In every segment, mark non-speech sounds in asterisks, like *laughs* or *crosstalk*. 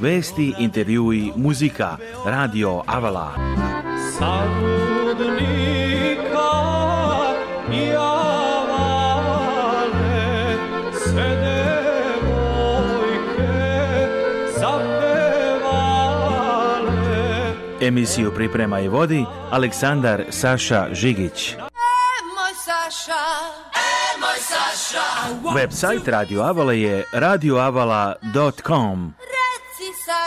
Vesti, intervjui, muzika, radio Avala. Savudnika i Avale, sve devojke zapevale. Emisiju priprema i vodi Aleksandar Saša Žigić. moj e, moj Saša, e, Saša. Website Radio Avala je radioavala.com.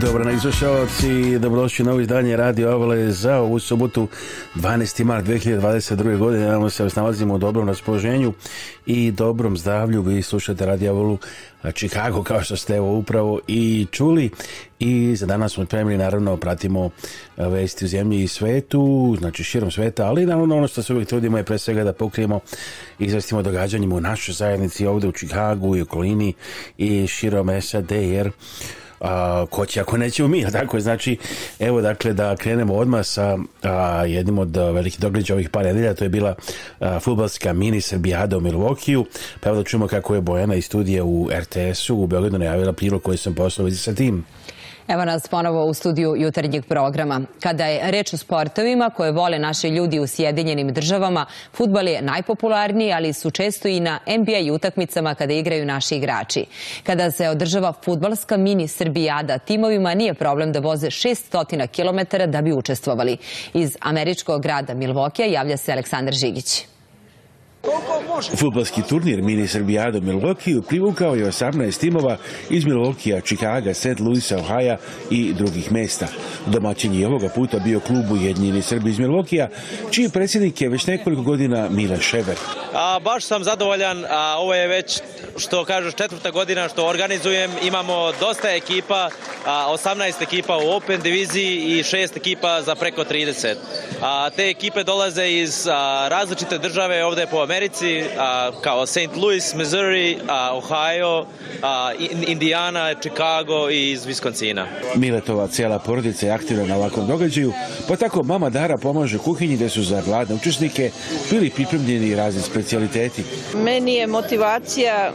Dobro na izvršavci, dobrodošli novo izdanje Radio Avale za ovu subotu 12. mart 2022. godine. Nadamo se vas nalazimo u dobrom raspoloženju i dobrom zdravlju. Vi slušate Radio Avalu Chicago kao što ste evo upravo i čuli i za danas smo spremili naravno pratimo vesti u zemlji i svetu, znači širom sveta, ali naravno ono što se uvijek trudimo je pre svega da pokrijemo i izvestimo događanjima u našoj zajednici ovde u Chicagu i okolini i širom SAD jer a, ko će ako nećemo mi, a *laughs* tako je, znači evo dakle da krenemo odmah sa a, jednim od velikih događaja ovih par nedelja, to je bila a, futbalska mini Srbijada u Milvokiju, pa evo da čujemo kako je Bojana iz studije u RTS-u u Beogradu najavila prilog koji sam poslao sa tim. Evo nas ponovo u studiju jutarnjeg programa. Kada je reč o sportovima koje vole naši ljudi u Sjedinjenim državama, futbal je najpopularniji, ali su često i na NBA utakmicama kada igraju naši igrači. Kada se održava futbalska mini Srbijada, timovima nije problem da voze 600 km da bi učestvovali. Iz američkog grada Milvokija javlja se Aleksandar Žigić koliko može. Futbalski turnir mini Srbijado Milwaukee privukao je 18 timova iz Milwaukee, Chicaga, St. Louisa, Ohio i drugih mesta. Domaćin je ovoga puta bio klub Ujedinjeni Srbi iz Milwaukee, čiji predsjednik je već nekoliko godina Mile Šever. A, baš sam zadovoljan, a, ovo je već, što kažeš, četvrta godina što organizujem, imamo dosta ekipa, a, 18 ekipa u Open diviziji i 6 ekipa za preko 30. A, te ekipe dolaze iz a, različite države ovde po Ameriku, Americi kao St. Louis, Missouri, Ohio, Indiana, Chicago i iz Viskoncina. Miletova cijela porodica je aktivna na ovakvom događaju, pa tako mama Dara pomaže kuhinji gde su za gladne učesnike bili pripremljeni razni specialiteti. Meni je motivacija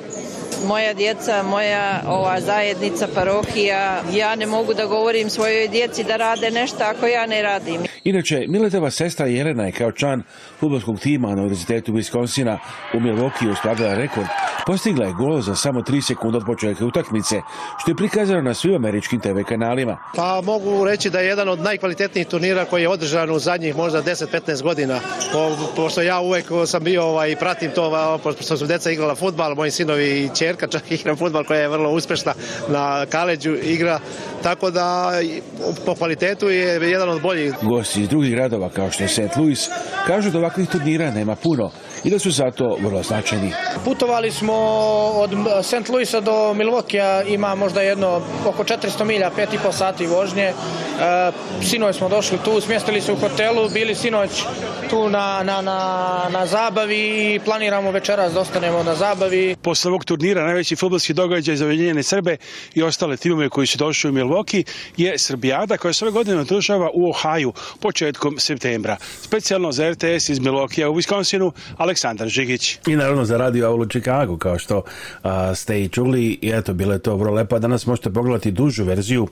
moja djeca, moja ova zajednica, parohija. Ja ne mogu da govorim svojoj djeci da rade nešto ako ja ne radim. Inače, Miletova sestra Jelena je kao član futbolskog tima na Univerzitetu Wiskonsina u Milwaukee ustavila rekord. Postigla je gol za samo 3 sekunde od početka utakmice, što je prikazano na svim američkim TV kanalima. Pa mogu reći da je jedan od najkvalitetnijih turnira koji je održan u zadnjih možda 10-15 godina. Po, pošto ja uvek sam bio i ovaj, pratim to, pošto su deca igrala futbal, moji sinovi i čeri čerka čak igra futbal koja je vrlo uspešna na kaleđu igra, tako da po kvalitetu je jedan od boljih. Gosti iz drugih gradova kao što je St. Louis kažu da ovakvih turnira nema puno, i da su zato vrlo značajni. Putovali smo od eh, St. Louisa do Milvokija, ima možda jedno oko 400 milja, 5,5 sati vožnje. Eh, sinoć smo došli tu, smjestili se u hotelu, bili sinoć tu na, na, na, na zabavi i planiramo večeras da ostanemo na zabavi. Posle ovog turnira najveći futbolski događaj za Ujedinjene Srbe i ostale timove koji su došli u Milvoki je Srbijada koja se ove godine održava u Ohaju početkom septembra. Specijalno za RTS iz Milvokija u Wisconsinu, ali Aleksandar Žigić. I naravno za Radio Aulu Chicago, kao što a, ste i čuli, i eto, bilo je to vrlo lepo. Danas možete pogledati dužu verziju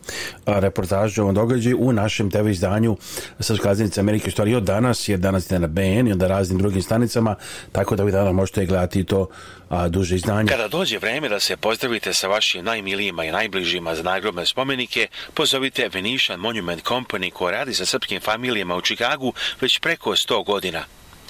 a, reportaža ovom događaju u našem TV izdanju sa skaznice Amerike, što je od danas, jer danas je na BN i onda raznim drugim stanicama, tako da vi danas možete gledati to a, duže izdanje. Kada dođe vreme da se pozdravite sa vašim najmilijima i najbližima za nagrobne spomenike, pozovite Venetian Monument Company koja radi sa srpskim familijama u Čikagu već preko 100 godina.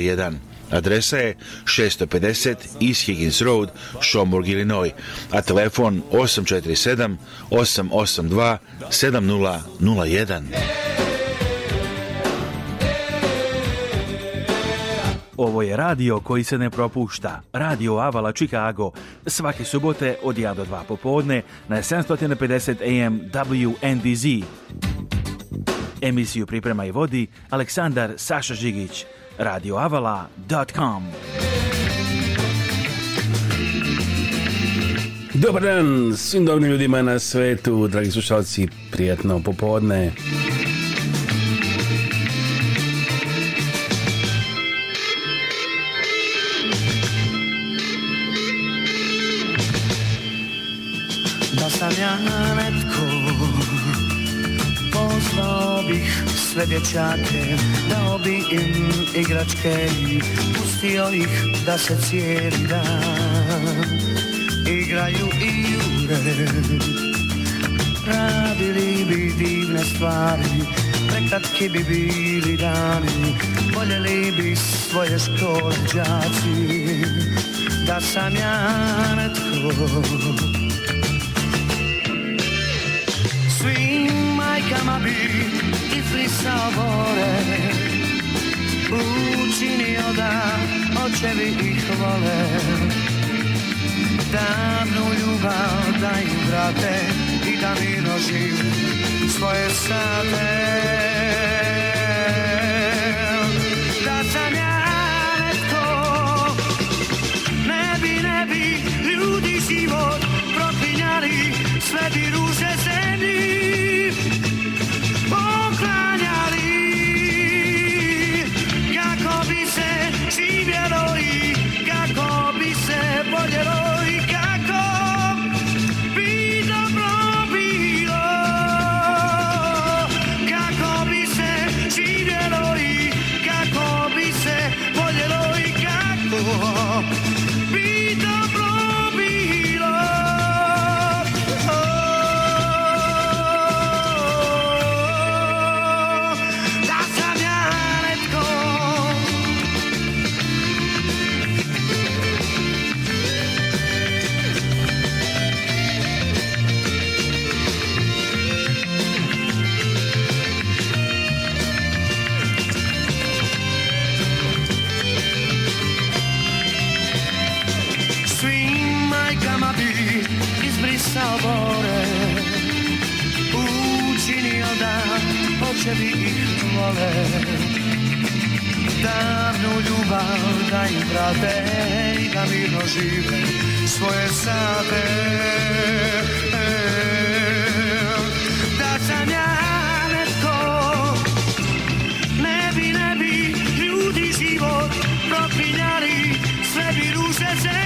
1. Adresa je 650 East Higgins Road, Schaumburg, Illinois, a telefon 847 882 7001. Ovo je radio koji se ne propušta. Radio Avala Chicago. Svake subote od 1 do 2 popodne na 750 AM WNDZ. Emisiju priprema i vodi Aleksandar Saša Žigić. radioavala.com. Dobar dan svim dobrim ljudima na svetu, dragi slušalci, prijatno popodne. Da sam ja na netko, poslao bih sve dječake Dao bi im igračke Pustio ih da se cijeli dan Igraju i jure Radili bi divne stvari Prekratki bi bili dani Voljeli bi svoje škole džaci Da sam ja netko Svim majkama bi cifri sabore Učinio da očevi ih vole Davnu ljubav da im vrate I da mi nožim svoje sate očevi ih mole Davnu ljubav da im vrate i da mirno žive svoje sate Da sam ja netko Ne bi, ne bi ljudi život propinjali Sve bi ruže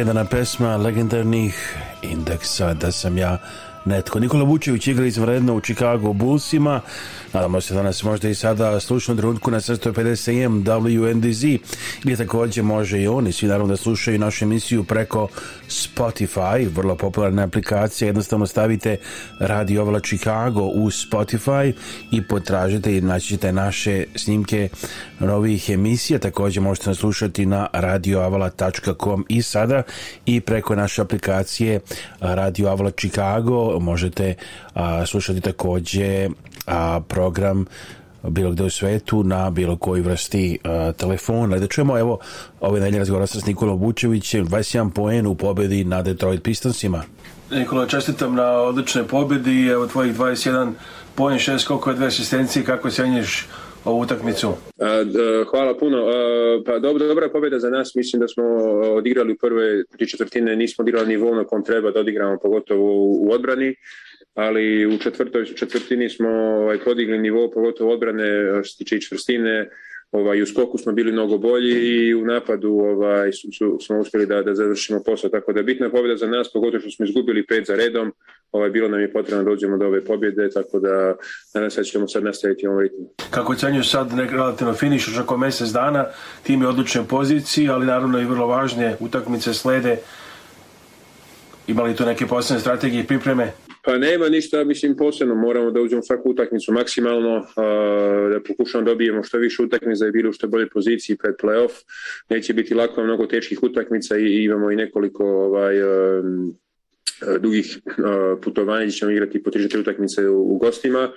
legendarna pesma legendarnih indeksa da sam ja netko. Nikola Vučević igra izvredno u Chicago busima. Nadamo se da nas možda i sada slušaju trenutku na 750am WNDZ ili također može i oni svi naravno da slušaju našu emisiju preko Spotify, vrlo popularna aplikacija, jednostavno stavite Radio Ovala Chicago u Spotify i potražite i naći naše snimke novih emisija, takođe možete nas slušati na radioavala.com i sada i preko naše aplikacije Radio Avala Chicago možete a, slušati takođe a, program bilo gde u svetu na bilo koji vrsti uh, telefona. Da čujemo, evo, ove nedelje razgovara sa Nikolom Vučevićem, 21 poen u pobedi na Detroit Pistonsima. Nikola, čestitam na odličnoj pobedi, evo tvojih 21 poen, 6 skokova, dve asistencije, kako cenješ ovu utakmicu? Hvala puno. Pa dobro, dobra pobeda za nas. Mislim da smo odigrali u prve tri četvrtine, nismo odigrali nivou na kom treba da odigramo, pogotovo u odbrani ali u četvrtoj četvrtini smo ovaj, podigli nivo, pogotovo odbrane što se tiče i čvrstine, ovaj, i u skoku smo bili mnogo bolji i u napadu ovaj, su, su, smo uspjeli da, da završimo posao. Tako da bitna pobjeda za nas, pogotovo što smo izgubili pet za redom, ovaj, bilo nam je potrebno da dođemo do ove pobjede, tako da nadam se da ćemo sad nastaviti ovom ritmu. Kako ocenjuš sad nek relativno finiš još oko mesec dana, tim je odlične pozicije, ali naravno i vrlo važne utakmice slede Imali tu neke posebne strategije i pripreme? Pa nema ništa, mislim, posebno. Moramo da uđemo svaku utakmicu maksimalno, uh, da pokušamo da dobijemo što više utakmica da bi bili što bolje poziciji pred playoff. Neće biti lako, mnogo teških utakmica i imamo i nekoliko ovaj, uh, dugih uh, putovanja, ćemo igrati po 3-4 utakmice u, u gostima,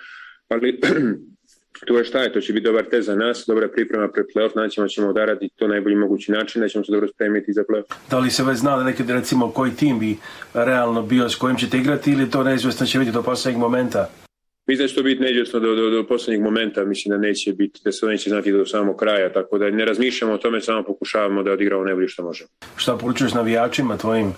ali *clears throat* tu je šta je, to će biti dobar test za nas, dobra priprema pre playoff, naćemo da ćemo da radi to najbolji mogući način, da ćemo se dobro spremiti za playoff. Da li se već zna da nekad recimo koji tim bi realno bio s kojim ćete igrati ili to neizvestno će biti do poslednjeg momenta? Mislim da će to biti neđesno do, do, do poslednjeg momenta, mislim da neće biti, da se neće znati do samog kraja, tako da ne razmišljamo o tome, samo pokušavamo da odigramo najbolje što možemo. Šta poručuješ navijačima tvojim?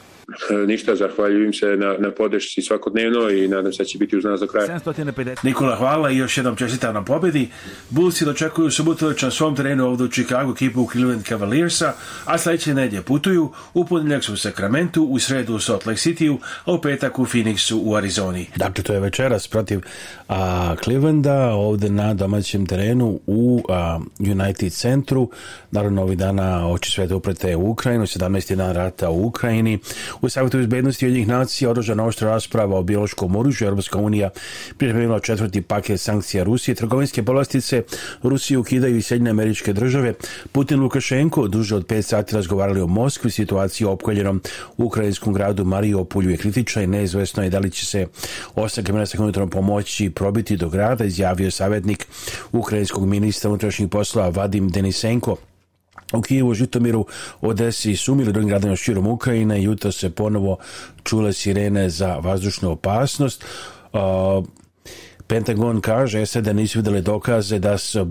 E, ništa, zahvaljujem se na, na podršci svakodnevno i nadam se da će biti uz nas do kraja. 750. Nikola, hvala i još jednom čestitam na pobedi. Bullsi dočekuju Subotović na svom terenu ovde u Chicago ekipu Cleveland Cavaliersa, a sljedeće nedje putuju, u ponedeljak u Sacramento, u sredu u Salt Lake City, a u petak u Phoenixu u Arizoni. Dakle, to je večeras protiv a, Clevelanda, ovde na domaćem terenu u a, United centru. Naravno, ovih dana oči sveta uprete u Ukrajinu, 17. dan rata u Ukrajini. U Savjetu bezbednosti jednih nacija održana oštra rasprava o biološkom oružju. Europska unija pripremila četvrti paket sankcija Rusije. Trgovinske povlastice Rusiju ukidaju i Sjedinjene američke države. Putin Lukašenko duže od 5 sati razgovarali o Moskvi, situaciji opkoljenom u ukrajinskom gradu Mariupolju je kritična i neizvesno je da li će se 8 km sekundom pomoći probiti do grada, izjavio savjetnik ukrajinskog ministra unutrašnjih poslova Vadim Denisenko. U Kijevu, Žitomiru, Odesi i Sumili, drugim gradima širom Ukrajine, jutro se ponovo čule sirene za vazdušnu opasnost. Uh, Pentagon kaže se da nisu vidjeli dokaze da se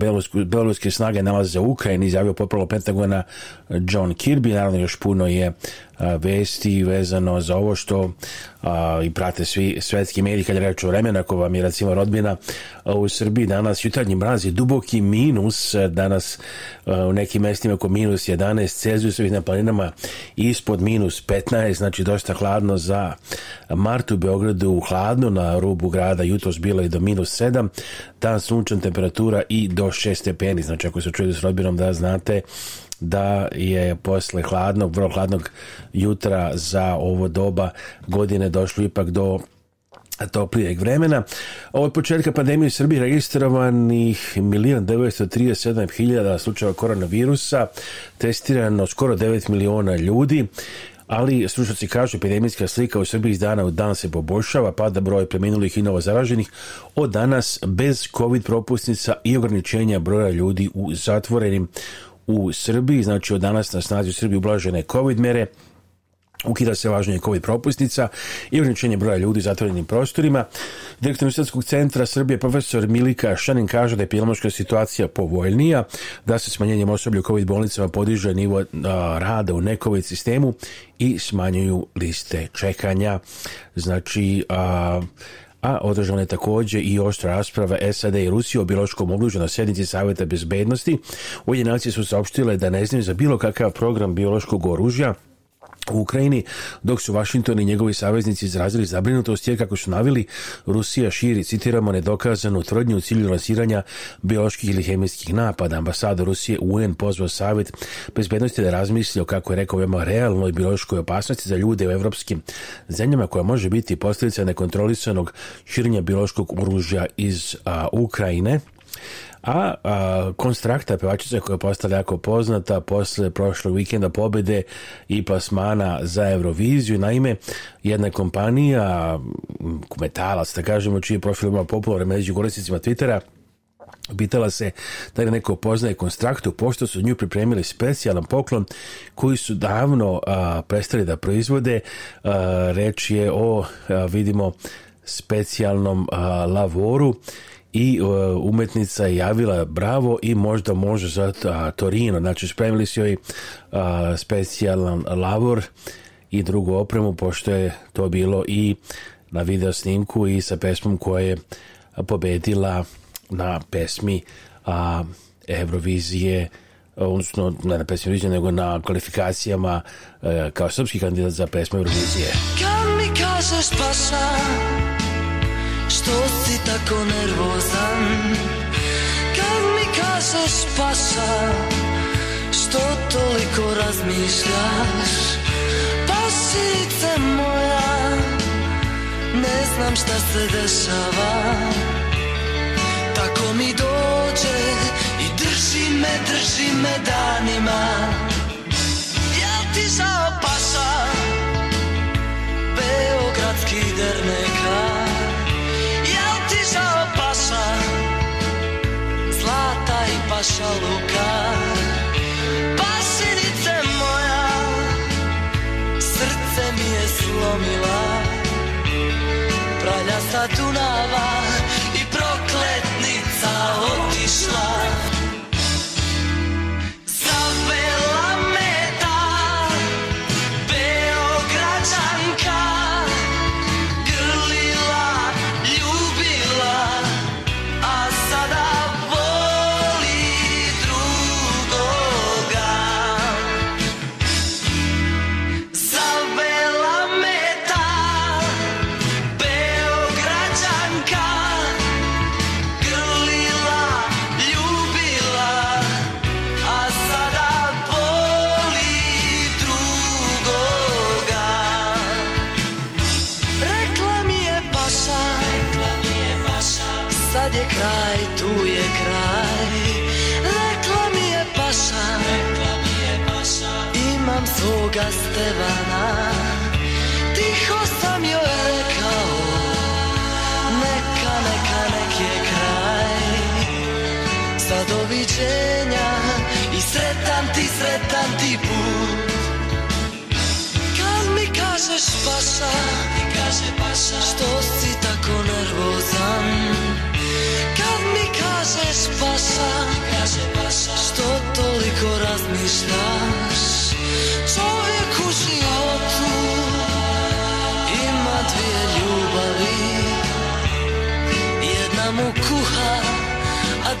beloruske snage nalaze u Ukrajini, izjavio potpuno Pentagona John Kirby, naravno još puno je vesti vezano za ovo što a, i prate svi svetski mediji kad je reč o vremenu, vam je recimo rodbina u Srbiji danas jutarnji mraz je duboki minus danas a, u nekim mestima oko minus 11 Cezijusovih na planinama ispod minus 15, znači dosta hladno za Mart u Beogradu hladno na rubu grada jutros bilo je do minus 7, dan sunčan temperatura i do 6 stepeni, znači ako se čuje s rodbinom da znate da je posle hladnog, vrlo hladnog jutra za ovo doba godine došlo ipak do toplijeg vremena. Od početka pandemije u Srbiji registrovanih 1.937.000 slučajeva koronavirusa, testirano skoro 9 miliona ljudi, ali stručnjaci kažu epidemijska slika u Srbiji iz dana u dan se poboljšava, pada broj preminulih i novo zaraženih, od danas bez COVID propusnica i ograničenja broja ljudi u zatvorenim u Srbiji, znači od danas na snazi u Srbiji ublažene COVID mere, Ukida se važnije COVID propusnica i ograničenje broja ljudi u zatvorenim prostorima. Direktor Universitetskog centra Srbije, profesor Milika Šanin, kaže da je epidemiološka situacija povoljnija, da se smanjenjem osoblja u COVID bolnicama podiže nivo rada u nekovid sistemu i smanjuju liste čekanja. Znači, a, a održana je takođe i oštra rasprava SAD i Rusije o biološkom oružju na sednici Saveta bezbednosti. Ujedinjene nacije su saopštile da ne znaju za bilo kakav program biološkog oružja u Ukrajini, dok su Vašington i njegovi saveznici izrazili zabrinutost jer kako su navili, Rusija širi, citiramo, nedokazanu tvrdnju u cilju lansiranja bioloških ili hemijskih napada. Ambasador Rusije UN pozvao savjet bezbednosti da razmisli o kako je rekao veoma realnoj biološkoj opasnosti za ljude u evropskim zemljama koja može biti posljedica nekontrolisanog širenja biološkog oružja iz a, Ukrajine. A, a Konstrakta, pevačica koja je postala jako poznata posle prošlog vikenda pobede i plasmana za Euroviziju. Naime, jedna kompanija, metalac, da kažemo, čiji je profil ima popularan među korisnicima Twittera, Pitala se da li neko poznaje konstraktu, pošto su nju pripremili specijalan poklon koji su davno a, prestali da proizvode. A, reč je o, a, vidimo, specijalnom lavoru i e, umetnica je javila bravo i možda može za Torino. Znači, spremili su joj e, specijalan lavor i drugu opremu, pošto je to bilo i na video snimku i sa pesmom koja je pobedila na pesmi a, Eurovizije odnosno ne na pesmi Eurovizije nego na kvalifikacijama a, e, kao srpski kandidat za pesmu Eurovizije Kad mi kažeš paša što si tako nervozan Kad mi kažeš paša Što toliko razmišljaš Pašice moja Ne znam šta se dešava Tako mi dođe I drži me, drži me danima Jel ti žao paša šaluka Pašinice moja Srce mi je slomila Praljasta Dunava rješenja I sretan ti, sretan ti put Kad mi kažeš paša, mi kaže paša Što si tako nervozan Kad mi kažeš paša, mi kaže paša Što toliko razmišljaš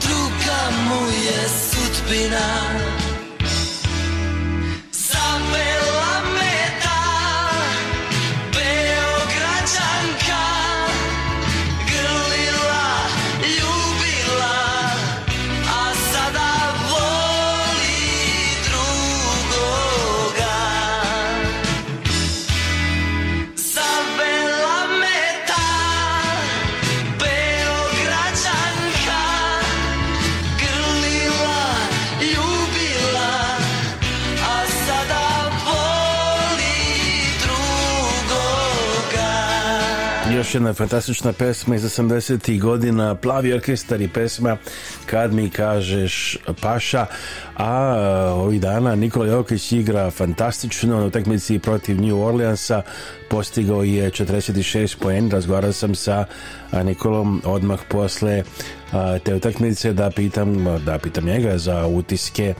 druga mu je sudbina Još jedna fantastična pesma iz 80. godina, Plavi orkestar i pesma Kad mi kažeš paša, a ovih dana Nikola Jokić igra fantastično na utakmici protiv New Orleansa, postigao je 46 poen, razgovarao sam sa Nikolom odmah posle te utakmice da pitam, da pitam njega za utiske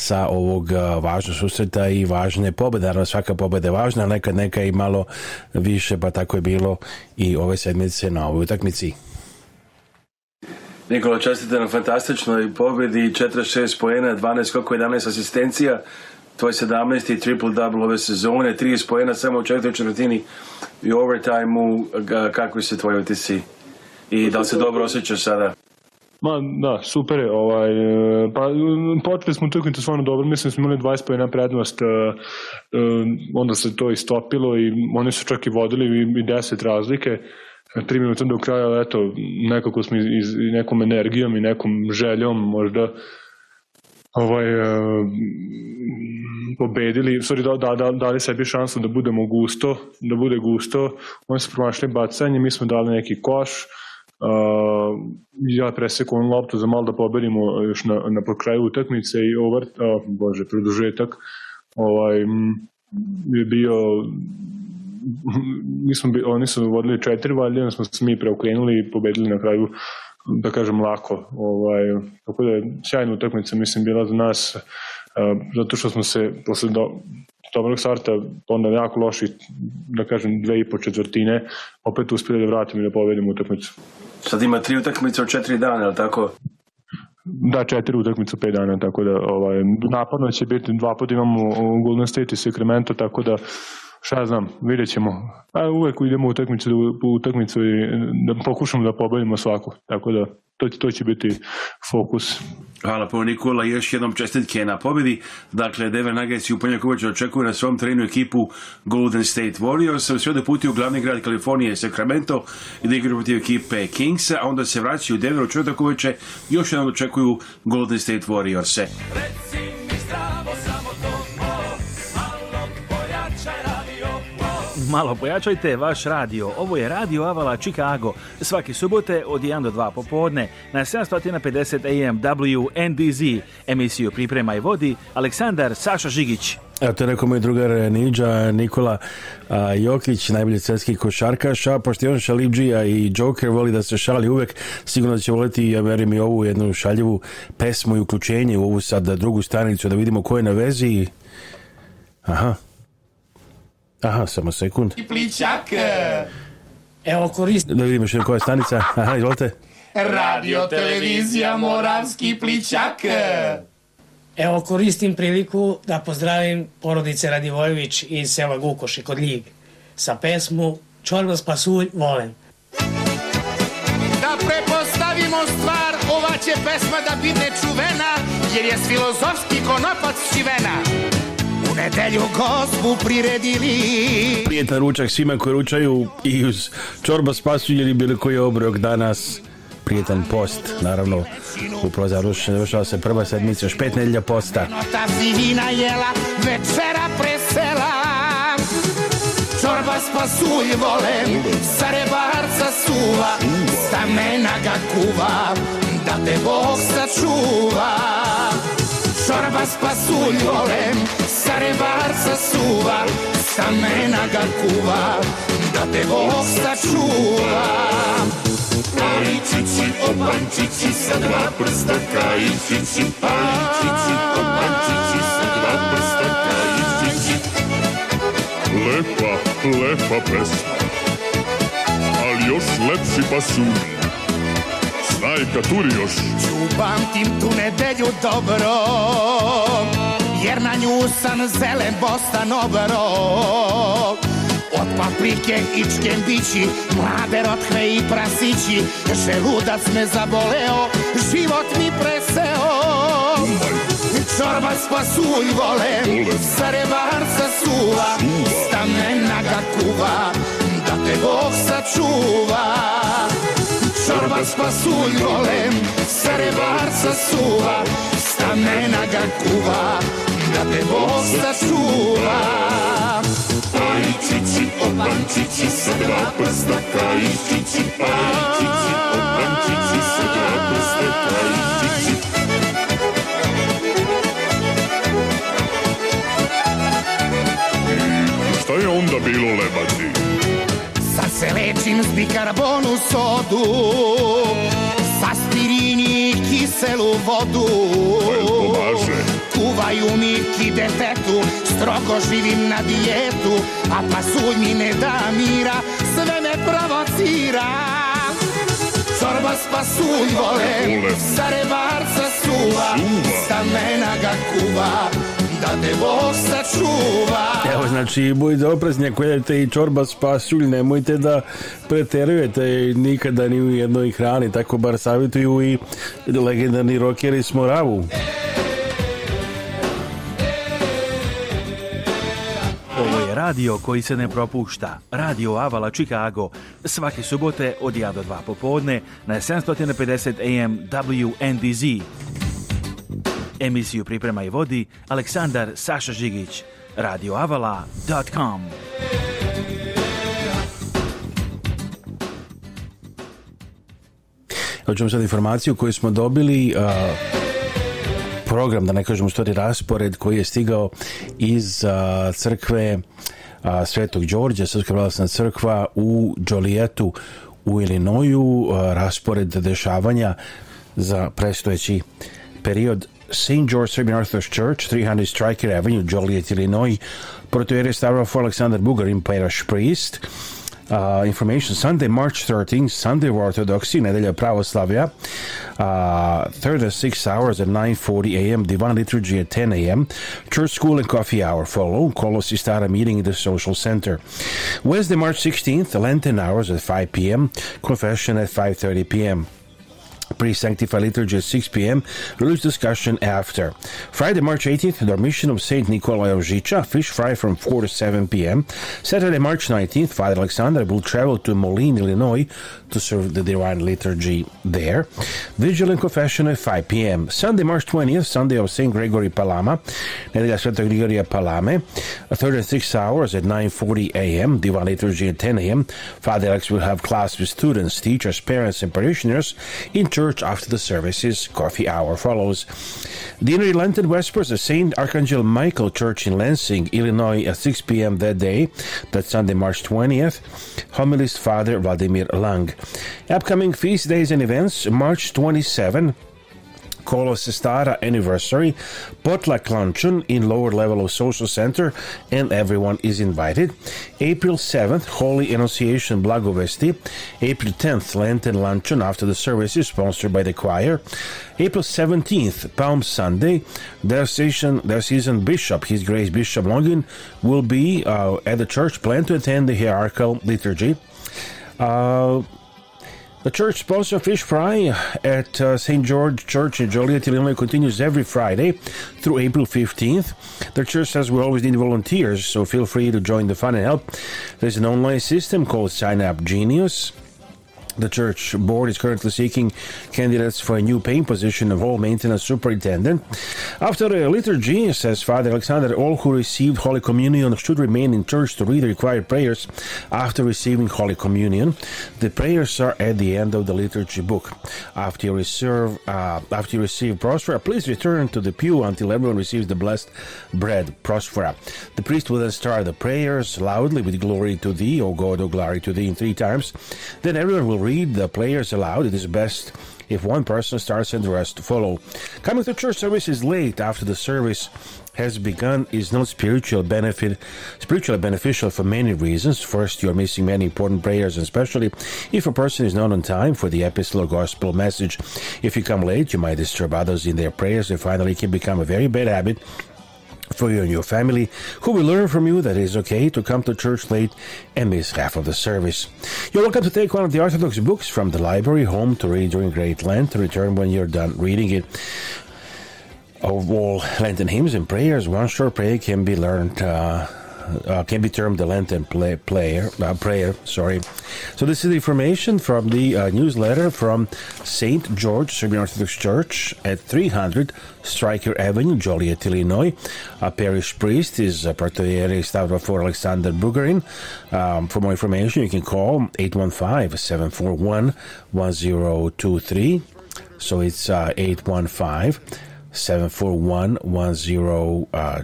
sa ovog važnog susreta i važne pobede. Naravno, svaka pobeda je važna, ali nekad neka i malo više, pa tako je bilo i ove sedmice na ovoj utakmici. Nikola, čestite na fantastičnoj pobedi, 46 pojena, 12 koliko 11 asistencija, tvoj 17. triple-double ove sezone, 30 pojena samo u četvrtoj četvrtini i overtime-u, kakvi su tvoji utisi i da li se dobro osjećaš sada? Ma, da, super je. Ovaj, e, pa, počeli smo to stvarno dobro, mislim da smo imali 20 pojena prednost, e, e, onda se to istopilo i oni su čak i vodili i 10 razlike 3 minuta do kraja, ali eto, nekako smo iz, iz, nekom energijom i nekom željom možda ovaj, e, pobedili, sorry, da, da, da, dali sebi šansu da budemo gusto, da bude gusto, oni su promašili bacanje, mi smo dali neki koš, Uh, ja preseku on loptu za malo da pobedimo još na, na kraju utakmice i over, oh, bože, produžetak ovaj, je bio nismo, bi, oni su vodili četiri valje, onda smo se mi preokrenuli i pobedili na kraju da kažem lako. Ovaj, tako da je sjajna utakmica mislim bila za nas uh, zato što smo se posle do, dobrog starta, onda jako loši, da kažem, dve i po četvrtine, opet uspjeli da vratimo i da pobedimo utakmicu. Sad ima tri utakmice od četiri dana, ali tako? Da, četiri utakmice pet dana, tako da ovaj, napadno će biti, dva puta imamo Golden State i Sacramento, tako da šta znam, vidjet ćemo. A uvek idemo u utakmicu, u utakmicu i da pokušamo da pobedimo svaku, tako da to, to će biti fokus. Hvala puno Nikola, još jednom čestitke na pobjedi. Dakle, Deven Nuggets i Upanja Kovač očekuje na svom trenu ekipu Golden State Warriors. Sve do puti u glavni grad Kalifornije, Sacramento, i da protiv ekipe Kingsa, a onda se vraćaju u Denver u četvrtak još jednom očekuju Golden State Warriors. Reci! malo pojačajte vaš radio. Ovo je Radio Avala Chicago. Svaki subote od 1 do 2 popodne na 750 AM WNDZ. Emisiju priprema i vodi Aleksandar Saša Žigić. Evo to je rekao moj drugar Ninja Nikola a, Jokić, najbolji svjetski košarkaš, a pošto je on šalibđija i Joker voli da se šali uvek, sigurno da će voliti, ja verim i ovu jednu šaljivu pesmu i uključenje u ovu sad drugu stanicu, da vidimo ko je na vezi. Aha. Aha, samo sekund. I pličak. E, evo koristim. Da vidimo što koja je stanica. Aha, izvolite. Radio televizija Moravski pličak. E. Evo koristim priliku da pozdravim porodice Radivojević iz sela Gukoši kod Ljige sa pesmu Čorba spasulj volim. Da prepostavimo stvar, ova će pesma da bide čuvena, jer je filozofski konopac čivena nedelju gospu priredili. Prijetan ručak svima koji ručaju i uz čorba spasulj ili bilo koji obrok danas prijetan post, naravno upravo završava se prva sedmica još pet nedelja posta jela, večera presela Čorba s pasulj volem, sa rebarca suva Stamena ga kuva, da te Bog sačuva sarva Ciorba spasuljole, sa suva, stamena ga kuva, da te Bog sačuva. Paličići, opančići, sa dva prsta kajičići, paličići, opančići, sa dva prsta kajičići. Lepa, lepa pesma, ali još lepši pasulj. Znaj kad turi još Upamtim tu nedelju dobro Jer na nju sam zelen bostan obro Od paprike i čkendići Mlade rotve i prasići Želudac me zaboleo Život mi preseo Čorba s pasulj vole Sarevar sa suva Stamena ga kuva Da te Bog sačuva Čorba s pasuljolem, sarevarca suva, stamena ga kuva, da te vosta čuva. Pajčići, opančići, sa dva prsta kajičići, pajčići, opančići, sa dva prsta kajičići. se lečim s bikarbonu sodu sa spirini kiselu vodu kuvaju mi kidefetu Stroko živim na dijetu a pasulj mi ne da mira sve me provocira Sorba s pasulj vole, sa rebarca suva, stamena ga kuva, da te Bog sačuva. Evo, znači, budite oprezni, ako jedete i čorba s pasulj, nemojte da preterujete nikada ni u jednoj hrani, tako bar savjetuju i legendarni rokeri s Moravu. Ovo je radio koji se ne propušta. Radio Avala Chicago. Svake subote od 1 do 2 popodne na 750 AM WNDZ. Emisiju priprema i vodi Aleksandar Saša Žigić. radioavala.com Evo ćemo sad informaciju koju smo dobili... Uh program, da ne kažem u stvari raspored koji je stigao iz a, crkve a, Svetog Đorđa, Srpska pravoslavna crkva u Jolietu u Ilinoju, a, raspored dešavanja za prestojeći period St. George Serbian Orthodox Church, 300 Striker Avenue, Joliet, Illinois. Protoere for Alexander Bugarin, parish priest. Uh, information Sunday, March 13th, Sunday of Orthodoxy, Nedelja Pravoslavia. uh, third and sixth hours at 9.40 a.m., Divine Liturgy at 10 a.m., Church School and Coffee Hour follow, start a meeting in the Social Center. Wednesday, March 16th, Lenten hours at 5 p.m., Confession at 5.30 p.m. Pre-Sanctified Liturgy at 6 p.m., religious discussion after. Friday, March 18th, Dormition of St. Nikolai of Zhicha, fish fry from 4 to 7 p.m. Saturday, March 19th, Father Alexander will travel to Moline, Illinois to serve the Divine Liturgy there. Vigil and Confession at 5 p.m. Sunday, March 20th, Sunday of St. Gregory Palama, Nedega Santa Gregoria Palame, a third and sixth hours at 9.40 a.m., Divine Liturgy at 10 a.m. Father Alex will have class with students, teachers, parents, and parishioners in church after the services. Coffee hour follows. The Lenten Vespers at St. Archangel Michael Church in Lansing, Illinois at 6 p.m. that day, that Sunday, March 20th. Homilist Father Vladimir Lang. Upcoming feast days and events March 27th coca Anniversary, Sestara anniversary, in lower level of social center, and everyone is invited. April 7th, Holy Annunciation Blagovesti. April 10th, Lenten Luncheon after the service is sponsored by the choir. April 17th, Palm Sunday, their season, their season bishop, His Grace Bishop Longin, will be uh, at the church. Plan to attend the hierarchical liturgy. Uh, the church sponsor fish fry at uh, St. George Church in Joliet, Illinois continues every Friday through April 15th. The church says we always need volunteers, so feel free to join the fun and help. There's an online system called Sign Up Genius. The church board is currently seeking candidates for a new paying position of hall maintenance superintendent. After the liturgy, says Father Alexander, all who received Holy Communion should remain in church to read the required prayers after receiving Holy Communion. The prayers are at the end of the liturgy book. After you, receive, uh, after you receive prosphora, please return to the pew until everyone receives the blessed bread, prosphora. The priest will then start the prayers loudly with glory to thee, O God, O glory to thee, in three times. Then everyone will read the players aloud, it is best if one person starts and the rest follow. Coming to church service is late after the service has begun is not spiritual benefit spiritually beneficial for many reasons. First, you're missing many important prayers, especially if a person is not on time for the epistle or gospel message. If you come late, you might disturb others in their prayers, and finally, it can become a very bad habit for you and your family, who will learn from you that it is okay to come to church late and miss half of the service. You're welcome to take one of the Orthodox books from the library home to read during Great Lent, to return when you're done reading it of all Lenten hymns and prayers, one short prayer can be learned uh, uh, can be termed the Lenten play, player, uh, prayer. Sorry. So this is information from the uh, newsletter from St. George Serbian Orthodox Church at 300 Stryker Avenue, Joliet, Illinois. A parish priest is uh, Protoieri for Alexander Bugarin. Um, for more information, you can call 815 741 1023. So it's uh, 815 741 uh,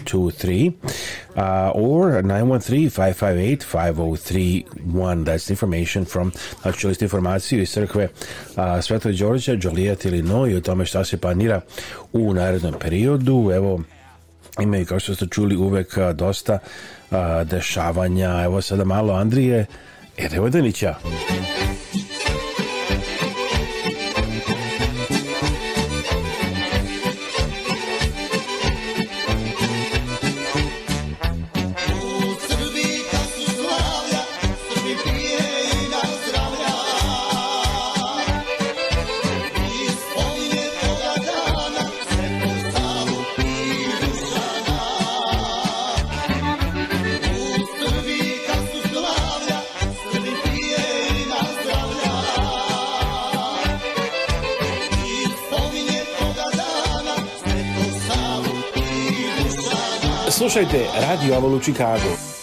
uh, or 913 558 5031. That's information from, znači čuli ste informaciju iz crkve a, uh, Đolijat ili No i o tome šta se planira u narednom periodu. Evo, imaju kao što ste čuli uvek uh, dosta a, dešavanja. Evo sada malo Andrije Erevdenića. Erevdenića. Radio Avolo Chicago.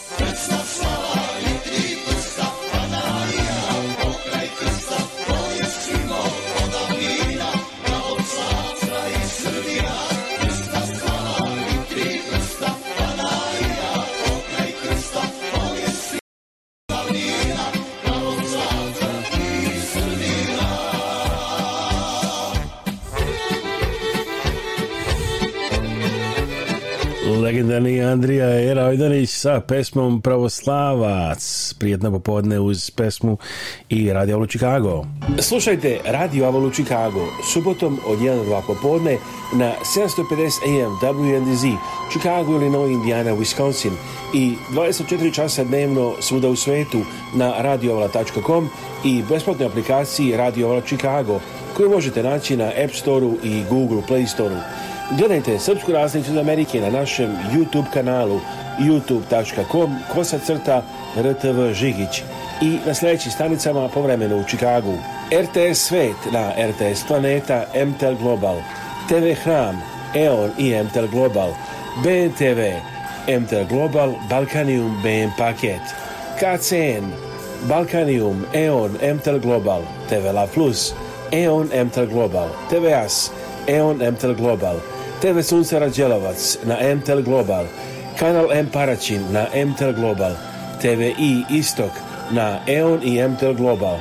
Legendarni Andrija Erajdanić sa pesmom Pravoslavac. Prijetno popodne uz pesmu i Radio Avlu Chicago. Slušajte Radio Avlu Chicago subotom od 1 do 2 popodne na 750 AM WNDZ Chicago, Illinois, Indiana, Wisconsin i 24 časa dnevno svuda u svetu na radioavala.com i besplatnoj aplikaciji Radio Avala Chicago koju možete naći na App Store-u i Google Play Store-u. Gledajte Srpsku raznicu iz Amerike na našem YouTube kanalu youtube.com kosa crta rtv žigić i na sledećim stanicama povremeno u Čikagu. RTS Svet na RTS Planeta, MTL Global, TV Hram, EON i MTL Global, BNTV, MTL Global, Balkanium BN Paket, KCN, Balkanium, EON, MTL Global, TV La Plus, EON MTL Global, TVAS, EON MTL Global, TV Sunce Đelovac na MTEL Global, Kanal M Paraćin na MTEL Global, TV I Istok na EON i MTEL Global,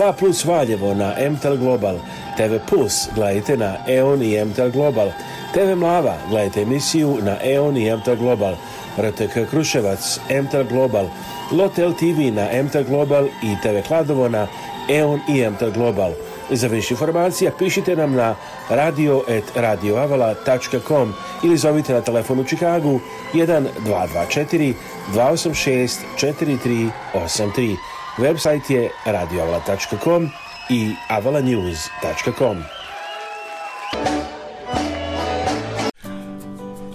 2 Plus Valjevo na MTEL Global, TV Plus gledajte na EON i MTEL Global, TV Mlava gledajte emisiju na EON i MTEL Global, RTK Kruševac, MTEL Global, Lotel TV na MTEL Global i TV Kladovo na EON i MTL Global. Za više informacija pišite nam na radio.radioavala.com ili zovite na telefon u Čikagu 1224 286 4383. Website je radioavala.com i avalanews.com.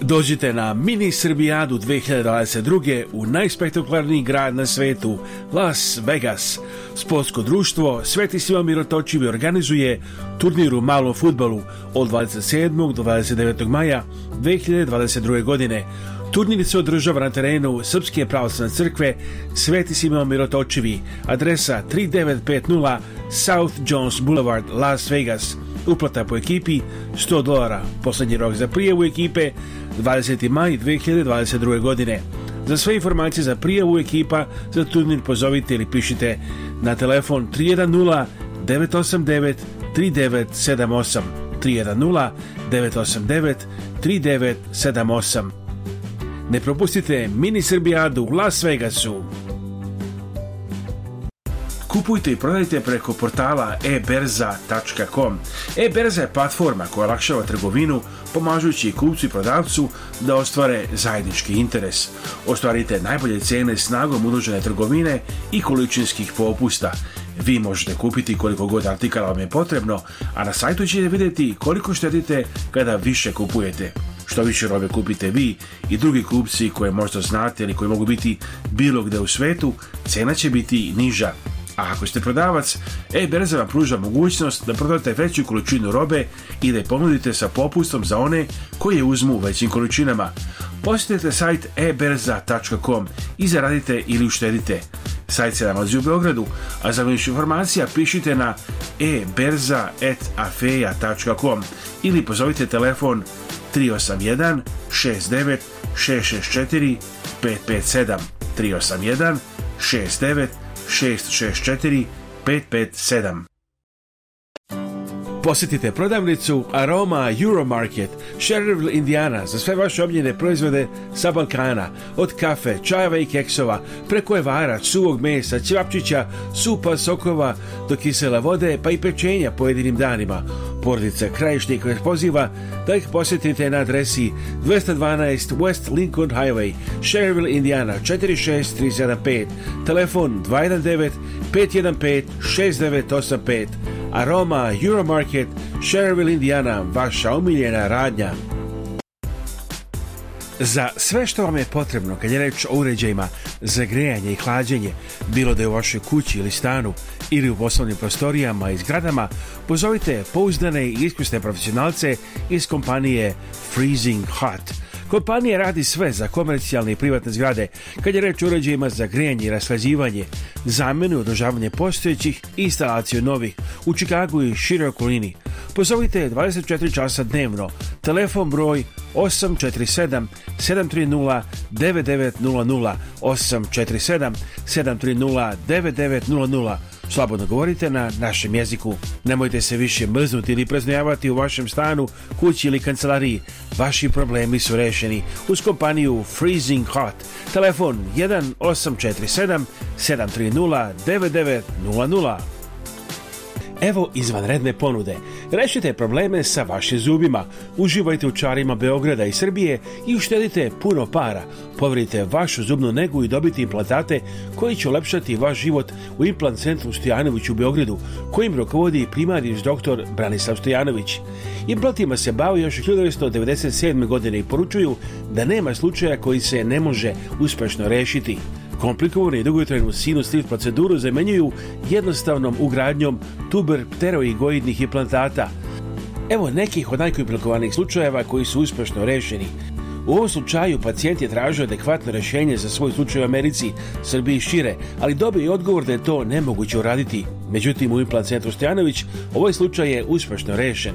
Dođite na Mini Srbijadu 2022. u najspektakularniji grad na svetu, Las Vegas. Sportsko društvo Sveti Sivan Mirotočivi organizuje turnir u malom futbalu od 27. do 29. maja 2022. godine. Turnir se održava na terenu Srpske pravoslavne crkve Sveti Simeon Mirotočivi, adresa 3950 South Jones Boulevard, Las Vegas. Uplata po ekipi 100 dolara. Poslednji rok za prijevu ekipe 20. maj 2022. godine. Za sve informacije za prijavu ekipa za turnir pozovite ili pišite na telefon 310 989 3978 310 989 3978. Ne propustite mini Srbijadu u Las Vegasu kupujte i prodajte preko portala eberza.com. Eberza je platforma koja olakšava trgovinu, pomažući kupcu i prodavcu da ostvare zajednički interes. Ostvarite najbolje cene snagom udružene trgovine i količinskih popusta. Vi možete kupiti koliko god artikala vam je potrebno, a na sajtu ćete vidjeti koliko štedite kada više kupujete. Što više robe kupite vi i drugi kupci koje možda znate ili koji mogu biti bilo gde u svetu, cena će biti niža a ako ste prodavac, e-berza vam pruža mogućnost da prodate veću količinu robe i da je ponudite sa popustom za one koje uzmu u većim količinama. Posjetite sajt eberza.com i zaradite ili uštedite. Sajt se nalazi u Beogradu, a za više informacija pišite na eberza.afeja.com ili pozovite telefon 381 69 664 557 381 69 664 557. Posjetite prodavnicu Aroma Euromarket, Sherrville, Indiana za sve vaše omljene proizvode sa Balkana, od kafe, čajeva i keksova, preko evara, suvog mesa, ćevapčića, supa, sokova, do kisela vode, pa i pečenja pojedinim danima. Porodica Krajišnik vas poziva da ih posjetite na adresi 212 West Lincoln Highway, Sherville, Indiana 46375, telefon 219 515 6985, Aroma Euromarket, Sherville, Indiana, vaša omiljena radnja. Za sve što vam je potrebno kad je reč o uređajima za grejanje i hlađenje, bilo da je u vašoj kući ili stanu, ili u poslovnim prostorijama i zgradama, pozovite pouzdane i iskusne profesionalce iz kompanije Freezing Hot. Kompanija radi sve za komercijalne i privatne zgrade, kad je reč o uređajima za grijanje i raslazivanje, zamenu i održavanje postojećih i instalaciju novih u Čikagu i široj okolini. Pozovite 24 časa dnevno, telefon broj 847 730 9900 847 730 9900 Slobodno govorite na našem jeziku. Nemojte se više mrznuti ili preznojavati u vašem stanu, kući ili kancelariji. Vaši problemi su rešeni uz kompaniju Freezing Hot. Telefon 1847 730 9900. Evo izvanredne ponude. Rešite probleme sa vašim zubima. Uživajte u čarima Beograda i Srbije i uštedite puno para. Poverite vašu zubnu negu i dobiti implantate koji će olepšati vaš život u implant centru Stojanović u Beogradu, kojim rukovodi primariš doktor Branislav Stojanović. Implantima se bavi još 1997. godine i poručuju da nema slučaja koji se ne može uspešno rešiti. Komplikovane i dugotrajnu sinus lift proceduru zamenjuju jednostavnom ugradnjom tuber pteroigoidnih implantata. Evo nekih od najkomplikovanijih slučajeva koji su uspešno rešeni. U ovom slučaju pacijent je tražio adekvatno rešenje za svoj slučaj u Americi, Srbiji i šire, ali dobio je odgovor da je to nemoguće uraditi. Međutim, u implant centru Stojanović ovaj slučaj je uspešno rešen.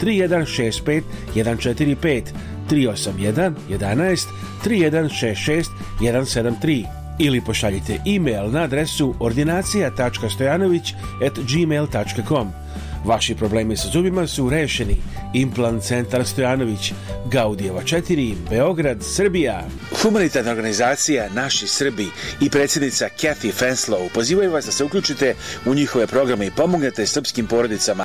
3165 145 381 11 3166 173 ili pošaljite e-mail na adresu ordinacija.stojanović Vaši problemi sa zubima su rešeni. Implant centar Stojanović, Gaudijeva 4, Beograd, Srbija. Humanitarna organizacija Naši Srbi i predsjednica Kathy Fenslow pozivaju vas da se uključite u njihove programe i pomognete srpskim porodicama.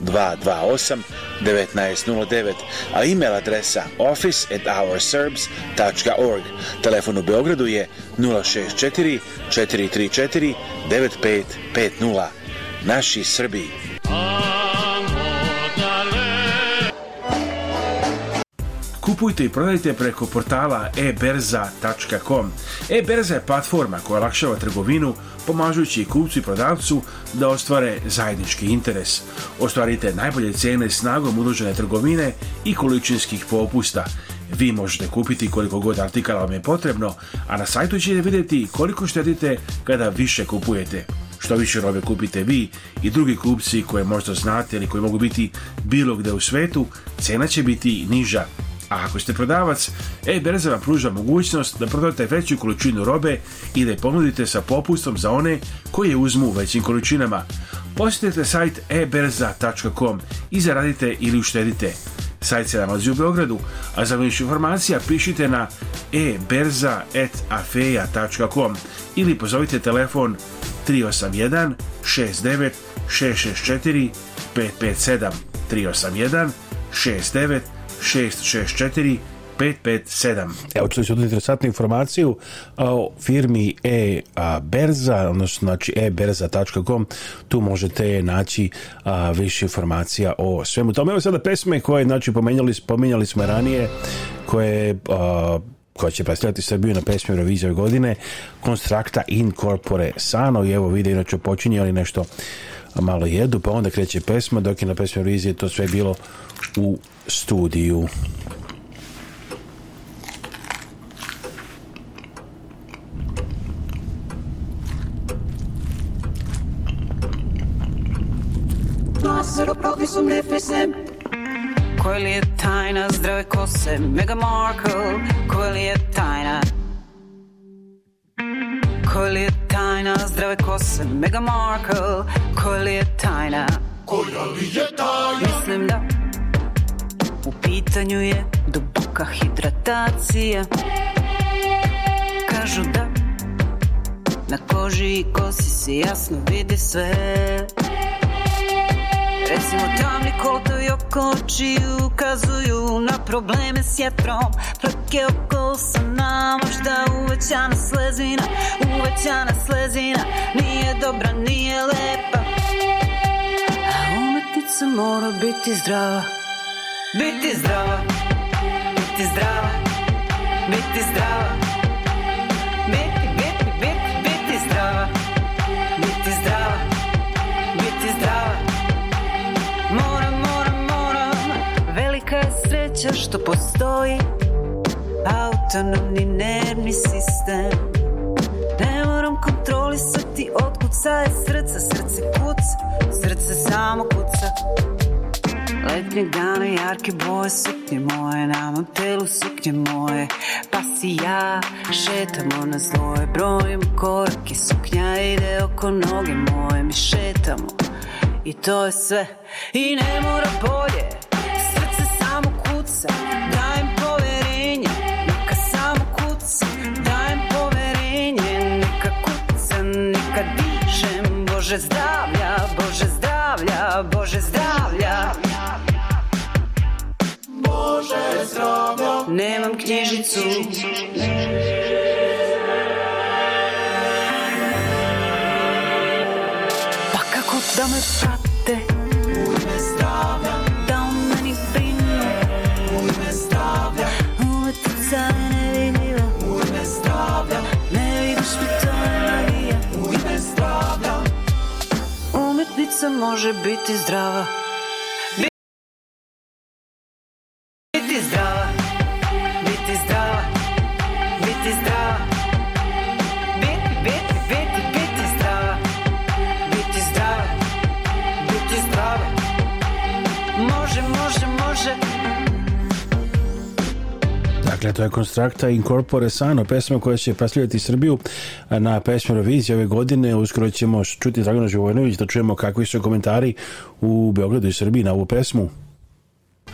228 1909, a email adresa office@ourserbs.org. Telefon u Beogradu je 064 434 9550. Naši Srbi. Kupujte i prodajte preko portala eberza.com. Eberza je platforma koja olakšava trgovinu, pomažući kupcu i prodavcu da ostvare zajednički interes. Ostvarite najbolje cene snagom udružene trgovine i količinskih popusta. Vi možete kupiti koliko god artikala vam je potrebno, a na sajtu ćete vidjeti koliko štedite kada više kupujete. Što više robe kupite vi i drugi kupci koje možda znate ili koji mogu biti bilo gde u svetu, cena će biti niža. A ako ste prodavac, e-berza vam pruža mogućnost da prodate veću količinu robe i da je ponudite sa popustom za one koji uzmu u većim količinama. Posjetite sajt eberza.com i zaradite ili uštedite. Sajt se nalazi u Beogradu, a za više informacija pišite na eberza.afeja.com ili pozovite telefon 381 69 664 557 381 69 664 557. Evo čuli ste interesantnu informaciju o firmi e-berza, odnosno znači eberza.com. Tu možete naći a, više informacija o svemu tome. Evo sada pesme koje znači, pomenjali, spominjali smo ranije, koje a, koja će predstavljati Srbiju na pesmi Eurovizije godine, Constructa Incorpore Sano i evo vide, inače počinje ali nešto malo jedu, pa onda kreće pesma, dok je na pesmi Eurovizije to sve bilo u studiju. Laser oproti su mne Koja li je tajna zdrave kose Mega Markle Koja li je tajna Koja li je tajna Zdrave kose, mega Markle Koja li je tajna? Koja li je tajna? Mislim da u pitanju je duboka hidratacija Kažu da na koži i kosi se jasno vidi sve Recimo tamni kolotovi oko očiju ukazuju na probleme s jetrom Plake oko sa nama, šta uvećana slezina, uvećana slezina Nije dobra, nije lepa, a umetnica mora biti zdrava Biti zdrava, biti zdrava, biti zdrava Biti, biti, biti, biti zdrava Biti zdrava, biti zdrava sreća što postoji autonomni nervni sistem Ne moram kontrolisati otkud je srca Srce kuca, srce samo kuca Letnjeg dana jarke boje suknje moje Na mom telu suknje moje Pa si ja šetamo na zloje Brojim korake suknja ide oko noge moje Mi šetamo i to je sve I ne mora bolje kuca Dajem poverenje, neka samo kuca Dajem poverenje, neka kuca Neka dišem, Bože zdravlja Bože zdravlja, Bože zdravlja Bože zdravlja Nemam knjižicu Pa kako da me pravi porodica može biti zdrava. Biti zdrava, biti zdrava. Dakle, to je Konstrakta Incorpore Sano, pesma koja će predstavljati Srbiju na pesmu Eurovizije ove godine. Uskoro ćemo čuti Dragana Živojnović da čujemo kakvi su komentari u Beogradu i Srbiji na ovu pesmu.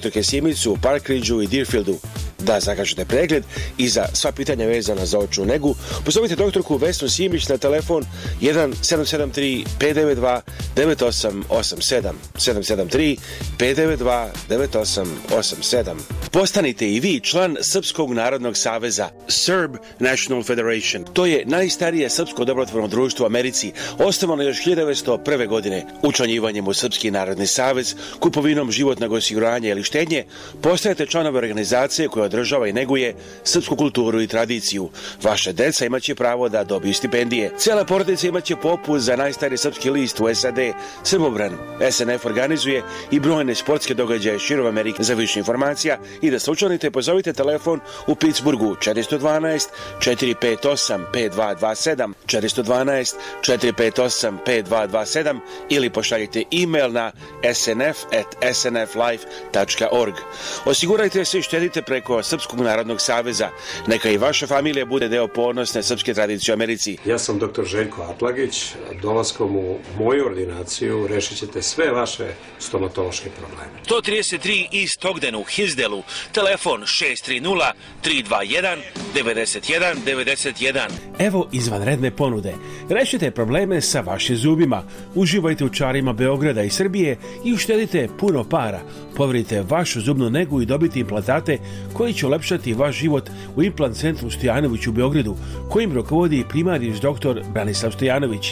dr. Park Parkridgeu e Deerfieldu, da zakažete pregled i za sva pitanja vezana za očnu negu. Pozovite doktorku Vesnu Simić na telefon 1773 592 9887 773 592 9887. Postanite i vi član Srpskog narodnog saveza Serb National Federation. To je najstarije srpsko dobrotvorno društvo u Americi, osnovano još 1901. godine. Učlanjivanjem u Srpski narodni savez, kupovinom životnog osiguranja ili štenje, postajete članove organizacije koja održava i neguje srpsku kulturu i tradiciju. Vaše deca imaće pravo da dobiju stipendije. Cijela porodica imaće popus za najstari srpski list u SAD, Srbobran. SNF organizuje i brojne sportske događaje širom Amerike. Za više informacija i da se pozovite telefon u Pittsburghu 412 458 5227 412 458 5227 ili pošaljite e-mail na snf at snflife.org. Osigurajte se i štedite preko članova Srpskog narodnog saveza. Neka i vaša familija bude deo ponosne srpske tradicije u Americi. Ja sam dr. Željko Atlagić. Dolaskom u moju ordinaciju rešit ćete sve vaše stomatološke probleme. 133 East Togdenu u Hizdelu, telefon 630 321 91 91. Evo izvanredne ponude. Rešite probleme sa vašim zubima. Uživajte u čarima Beograda i Srbije i uštedite puno para. Poverite vašu zubnu negu i dobiti implantate koji ali će olepšati vaš život u Implant centru Stojanović u Beogradu, kojim rukovodi primariš dr. Branislav Stojanović.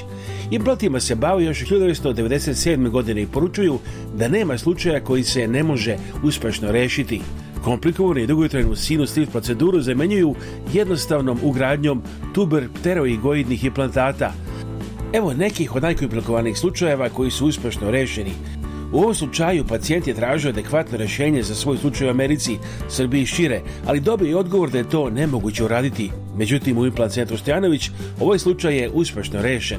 Implantima se bavio još 1997. godine i poručuju da nema slučaja koji se ne može uspešno rešiti. Komplikovanu i dugotrenu sinus lift proceduru zamenjuju jednostavnom ugradnjom tuber pteroigoidnih implantata. Evo nekih od najkomplikovanih slučajeva koji su uspešno rešeni – U ovom slučaju pacijent je tražio adekvatno rešenje za svoj slučaj u Americi, Srbiji i šire, ali dobio je odgovor da je to nemoguće uraditi. Međutim, u Implant centru Stojanović ovaj slučaj je uspešno rešen.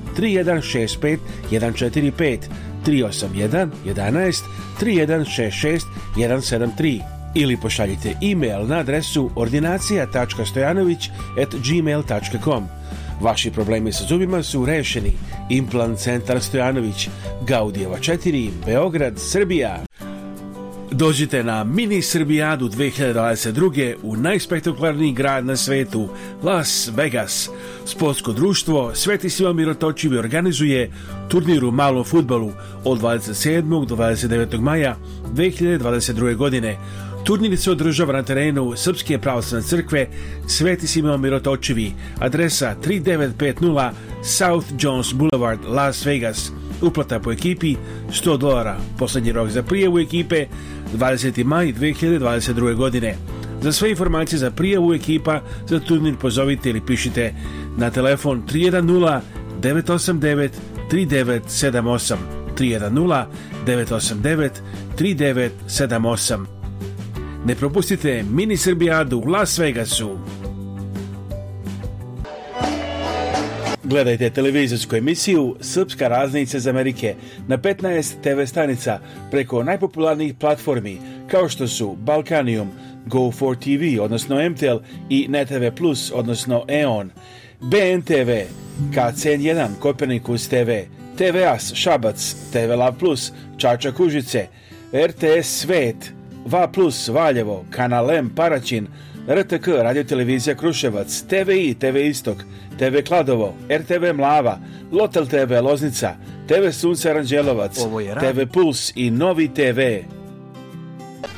3165 145 381 11 3166 173 ili pošaljite e-mail na adresu ordinacija.stojanović Vaši problemi sa zubima su rešeni. Implant centar Stojanović, Gaudijeva 4, Beograd, Srbija. Dođite na Mini Srbijadu 2022. u najspektakularniji grad na svetu, Las Vegas. Sportsko društvo Sveti Sila Mirotočivi organizuje turnir u malom futbalu od 27. do 29. maja 2022. godine. Turnir se održava na terenu Srpske pravoslavne crkve Sveti Simeon Mirotočivi, adresa 3950 South Jones Boulevard, Las Vegas. Uplata po ekipi 100 dolara. Poslednji rok za prijevu ekipe 20. maj 2022. godine. Za sve informacije za prijavu ekipa za turnir pozovite ili pišite na telefon 310 989 3978 310 989 3978. Ne propustite mini Srbijadu u Las Vegasu. Gledajte televizijsku emisiju Srpska raznica iz Amerike na 15 TV stanica preko najpopularnijih platformi kao što su Balkanium, Go4TV, odnosno MTEL i NetTV Plus, odnosno EON, BNTV, KCN1, Kopernikus TV, TV As, Šabac, TV Lav Plus, Čača Kužice, RTS Svet, Va Plus, Valjevo, Kanal M, Paraćin, RTK, Radio Televizija Kruševac, TVI, TV Istok, TV Kladovo, RTV Mlava, Lotel TV Loznica, TV Sunce Aranđelovac, TV Puls i Novi TV.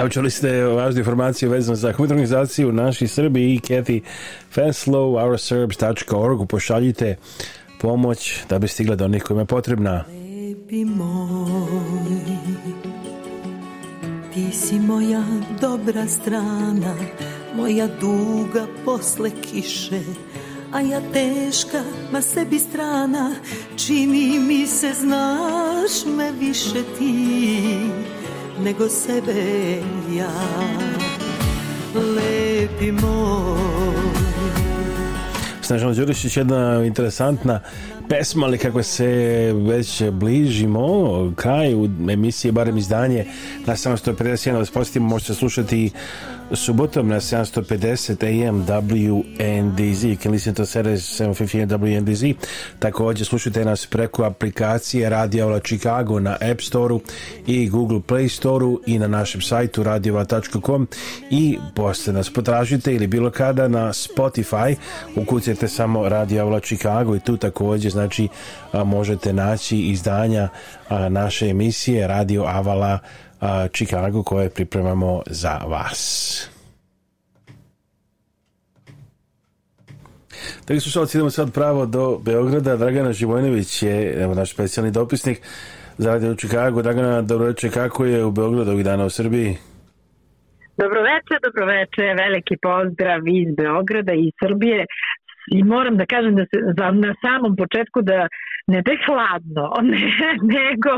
Evo čuli ste važne informacije vezano za humanitarnizaciju naši Srbi i Kathy Fenslow, ourserbs.org pošaljite pomoć da bi stigla do onih kojima je potrebna. Lepi moj, ti si moja dobra strana, moja duga posle kiše, a ja teška, ma sebi strana, čini mi se znaš me više ti nego sebe ja Lepi moj Snežana Đurišić, jedna interesantna pesma, ali kako se već bližimo kraju emisije, barem izdanje na 751 da vas posjetimo, možete slušati subotom na 750 AM WNDZ. You can listen to Saturday 750 WNDZ. Također slušajte nas preko aplikacije Radio Ola Chicago na App Store-u i Google Play Store-u i na našem sajtu radiova.com i posle nas potražite ili bilo kada na Spotify ukucajte samo Radio Ola Chicago i tu također znači možete naći izdanja naše emisije Radio Avala uh, Chicago koje pripremamo za vas. Dakle, slušalci, idemo sad pravo do Beograda. Dragana Živojnović je evo, naš specijalni dopisnik za Radio Chicago. Dragana, dobroveče, kako je u Beogradu ovih dana u Srbiji? Dobroveče, dobroveče, veliki pozdrav iz Beograda i Srbije i moram da kažem da se za, na samom početku da ne da hladno, *laughs* ne, nego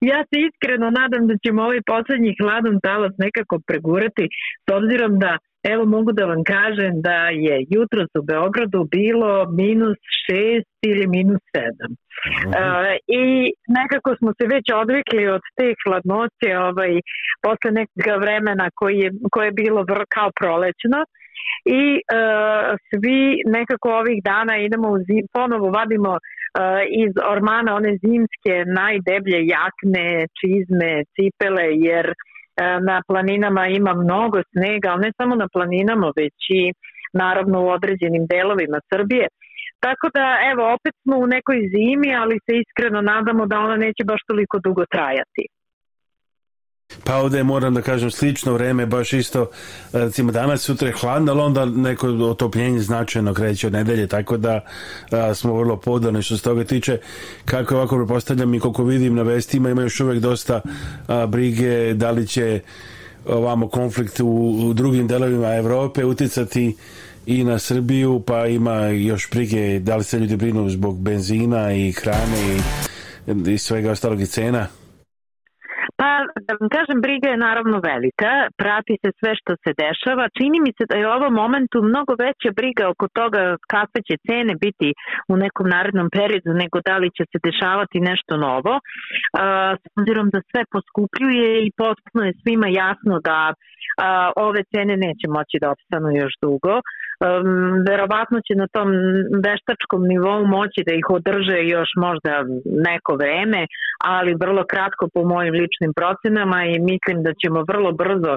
ja se iskreno nadam da ćemo ovaj poslednji hladan talas nekako pregurati s obzirom da Evo mogu da vam kažem da je jutro u Beogradu bilo minus 6 ili minus 7. Uh, I nekako smo se već odvikli od te hladnoće ovaj, posle nekog vremena koji je, koje je bilo vr, kao prolećno. Uh, i e, svi nekako ovih dana idemo u zim, ponovo vadimo e, iz ormana one zimske najdeblje jakne, čizme, cipele jer e, na planinama ima mnogo snega, ali ne samo na planinama već i naravno u određenim delovima Srbije. Tako da, evo, opet smo u nekoj zimi, ali se iskreno nadamo da ona neće baš toliko dugo trajati pa ovde moram da kažem slično vreme, baš isto, recimo danas sutra je hladno, ali onda neko otopljenje značajno kreće od nedelje, tako da a, smo vrlo podani što se toga tiče. Kako ovako prepostavljam i koliko vidim na vestima, ima još uvek dosta a, brige da li će ovamo konflikt u, u drugim delovima Evrope uticati i na Srbiju, pa ima još brige da li se ljudi brinu zbog benzina i hrane i, i svega ostalog i cena. Pa, da vam kažem, briga je naravno velika, prati se sve što se dešava. Čini mi se da je u ovom momentu mnogo veća briga oko toga kakve će cene biti u nekom narednom periodu nego da li će se dešavati nešto novo. E, s obzirom da sve poskupljuje i potpuno je svima jasno da ove cene neće moći da opstanu još dugo um, verovatno će na tom veštačkom nivou moći da ih održe još možda neko vreme, ali vrlo kratko po mojim ličnim procenama i mislim da ćemo vrlo brzo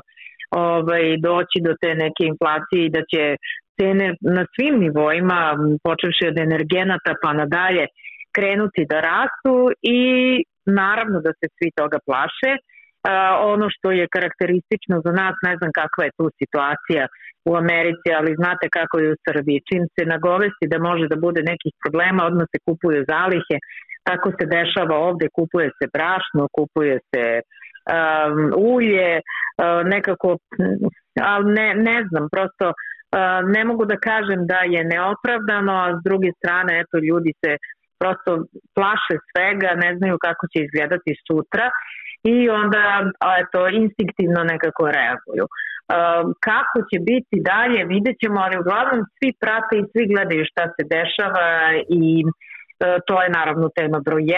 ovaj, doći do te neke inflacije i da će cene na svim nivoima, počevši od energenata pa nadalje, krenuti da rastu i naravno da se svi toga plaše, ono što je karakteristično za nas, ne znam kakva je tu situacija u Americi, ali znate kako je u Srbiji. Čim se nagovesti da može da bude nekih problema, odmah se kupuju zalihe, tako se dešava ovde, kupuje se brašno, kupuje se um, ulje, uh, nekako, ali ne, ne znam, prosto uh, ne mogu da kažem da je neopravdano, a s druge strane, eto, ljudi se uh, prosto plaše svega, ne znaju kako će izgledati sutra i onda eto, instinktivno nekako reaguju. Ehm, kako će biti dalje, vidjet ćemo, ali uglavnom svi prate i svi gledaju šta se dešava i e, to je naravno tema broj 1.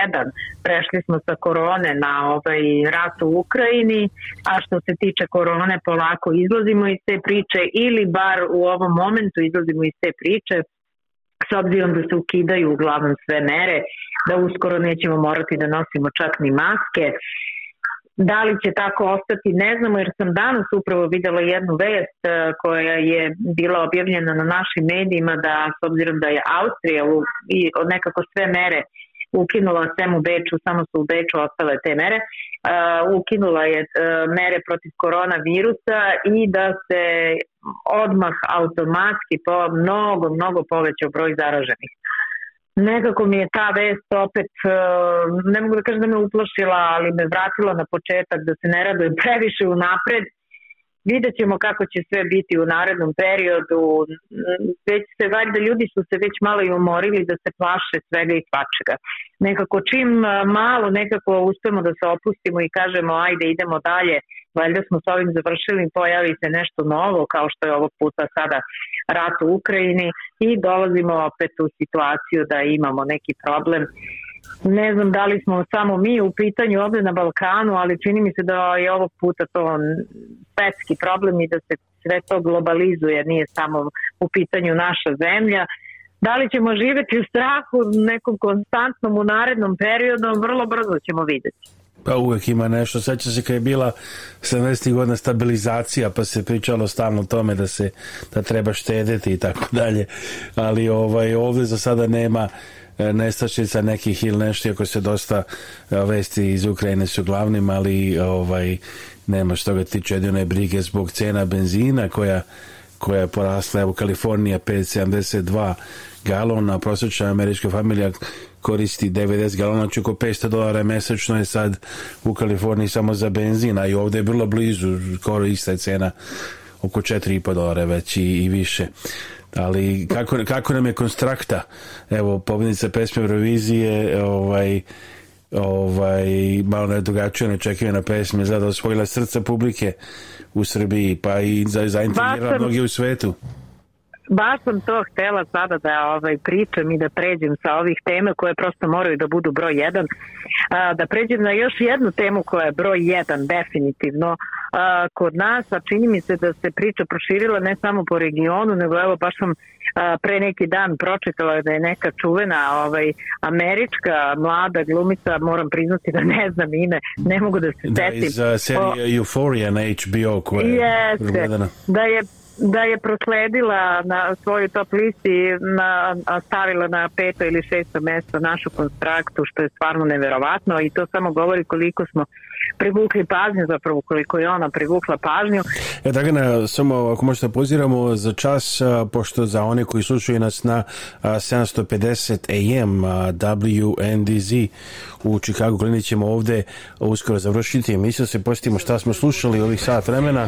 Prešli smo sa korone na ovaj rat u Ukrajini, a što se tiče korone polako izlazimo iz te priče ili bar u ovom momentu izlazimo iz te priče s obzirom da se ukidaju uglavnom sve mere, da uskoro nećemo morati da nosimo čak ni maske. Da li će tako ostati, ne znamo, jer sam danas upravo videla jednu vest e, koja je bila objavljena na našim medijima da, s obzirom da je Austrija i nekako sve mere uh, ukinula sem u Beču, samo su u Beču ostale te mere, ukinula je e, mere protiv koronavirusa i da se odmah automatski po mnogo, mnogo povećao broj zaraženih. Nekako mi je ta vest opet, e, ne mogu da kažem da me uplašila, ali me vratila na početak da se ne raduje previše u napred, Vidjet ćemo kako će sve biti u narednom periodu. Već se valjda ljudi su se već malo i umorili da se plaše svega i svačega. Nekako čim e, malo nekako uspemo da se opustimo i kažemo ajde idemo dalje, valjda smo s ovim završili, pojavi se nešto novo kao što je ovog puta sada rat u Ukrajini i dolazimo opet u situaciju da imamo neki problem ne znam da li smo samo mi u pitanju ovde na Balkanu, ali čini mi se da je ovog puta to svetski problem i da se sve to globalizuje, nije samo u pitanju naša zemlja. Da li ćemo živeti u strahu nekom konstantnom u narednom periodu, vrlo brzo ćemo videti. Pa uvek ima nešto. Seća se kad je bila 70. godina stabilizacija, pa se pričalo stalno tome da se da treba štedeti i tako dalje. Ali ovaj ovde za sada nema E, nestašica nekih ili nešto, iako se dosta e, vesti iz Ukrajine su glavnim, ali ovaj, nema što ga tiče jedine brige zbog cena benzina koja koja je porasla evo Kalifornija 5,72 galona prosječna američka familija koristi 90 galona znači oko 500 dolara mesečno je sad u Kaliforniji samo za benzina i ovde je vrlo blizu skoro ista je cena oko 4,5 dolara već i, i više ali kako, kako nam je konstrakta evo pobednica pesme Eurovizije ovaj ovaj, malo ne drugačije neočekivana pesma, zada osvojila srca publike u Srbiji, pa i zaintegrira mnogi u svetu baš sam to htela sada da ovaj, pričam i da pređem sa ovih tema koje prosto moraju da budu broj jedan, a, da pređem na još jednu temu koja je broj jedan definitivno a, kod nas, a čini mi se da se priča proširila ne samo po regionu, nego evo baš sam a, pre neki dan pročitala da je neka čuvena ovaj, američka mlada glumica, moram priznati da ne znam ime, ne mogu da se da, setim. Da, iz uh, serije Euphoria na HBO koja je jeste, Da je da je prosledila na svojoj top listi na, stavila na peto ili šesto mesto našu kontraktu što je stvarno neverovatno i to samo govori koliko smo privukli pažnju zapravo koliko je ona privukla pažnju E Dragana, samo ako možete da poziramo za čas, pošto za one koji slušaju nas na 750 AM WNDZ u Čikagu Glini ćemo ovde uskoro završiti emisiju da se postimo šta smo slušali ovih sat vremena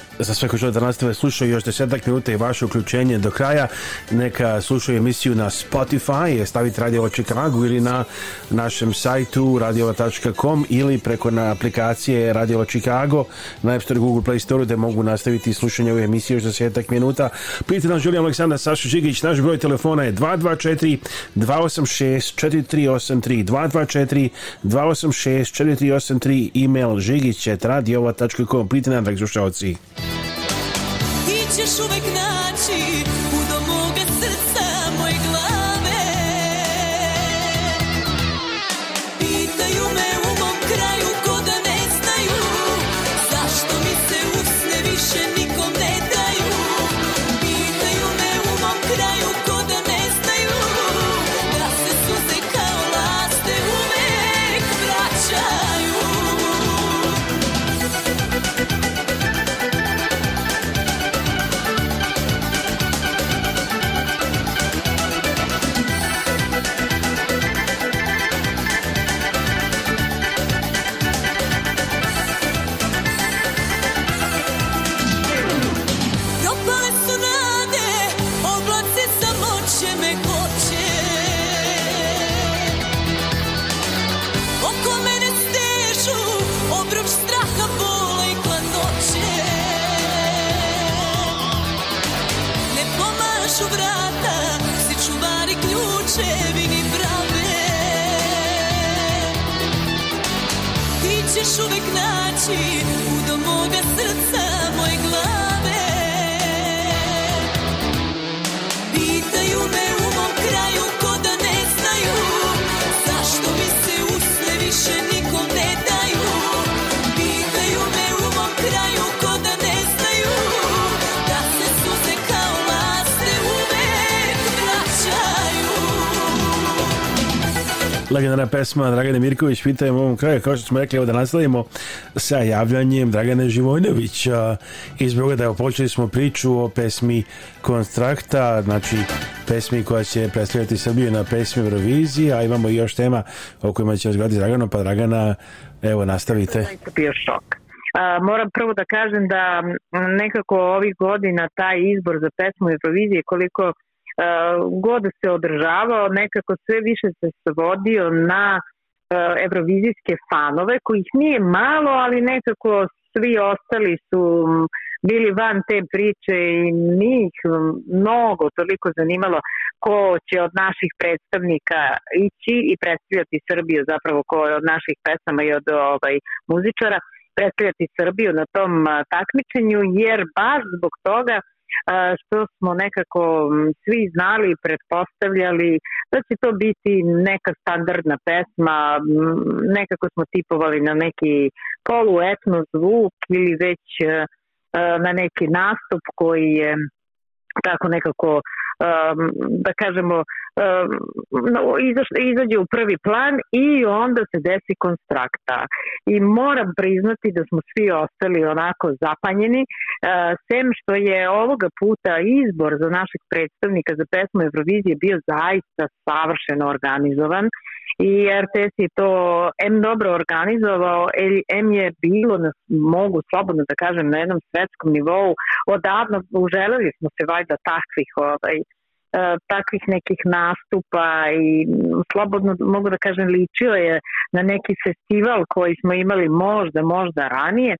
za sve koji žele da nastave slušaju još desetak minuta i vaše uključenje do kraja. Neka slušaju emisiju na Spotify, stavite Radio o ili na našem sajtu radiova.com ili preko na aplikacije Radio Chicago na App Store Google Play Store gde mogu nastaviti slušanje ove emisije još desetak minuta. Prijatelj nas Žulijan Aleksandar Sašo Žigić, naš broj telefona je 224 286 4383 224 286 4383 email žigić.radiova.com Prijatelj nam, dragi slušalci ćeš uvek naći u domoga srca moje glave Pitaju me u mom kraju ko da ne znaju Zašto mi se usne više nije uvek naći u do moga srca Legendarna pesma Dragane Mirković, pitajmo u ovom kraju, kao što smo rekli, evo da nastavimo sa javljanjem Dragane Živojnovića iz Beograda. Evo, počeli smo priču o pesmi Konstrakta, znači pesmi koja će predstavljati Srbiju na pesmi Euroviziji, a imamo i još tema o kojima ćemo zgledati Dragano, pa Dragana, evo, nastavite. Bio šok. A, moram prvo da kažem da nekako ovih godina taj izbor za pesmu Eurovizije koliko E, god se održavao, nekako sve više se svodio na e, evrovizijske fanove, kojih nije malo, ali nekako svi ostali su bili van te priče i njih mnogo toliko zanimalo ko će od naših predstavnika ići i predstavljati Srbiju, zapravo ko je od naših pesama i od ovaj, muzičara predstavljati Srbiju na tom takmičenju, jer baš zbog toga uh, što smo nekako svi znali i pretpostavljali da će to biti neka standardna pesma, nekako smo tipovali na neki polu etno zvuk ili već e, na neki nastup koji je tako nekako Um, da kažemo, um, izađe u prvi plan i onda se desi konstrakta. I moram priznati da smo svi ostali onako zapanjeni, uh, sem što je ovoga puta izbor za našeg predstavnika za pesmu Eurovizije bio zaista savršeno organizovan i RTS je to M dobro organizovao, M je bilo, na, mogu slobodno da kažem, na jednom svetskom nivou. Odavno uželeli smo se valjda takvih ovaj, E, takvih nekih nastupa i slobodno mogu da kažem ličio je na neki festival koji smo imali možda, možda ranije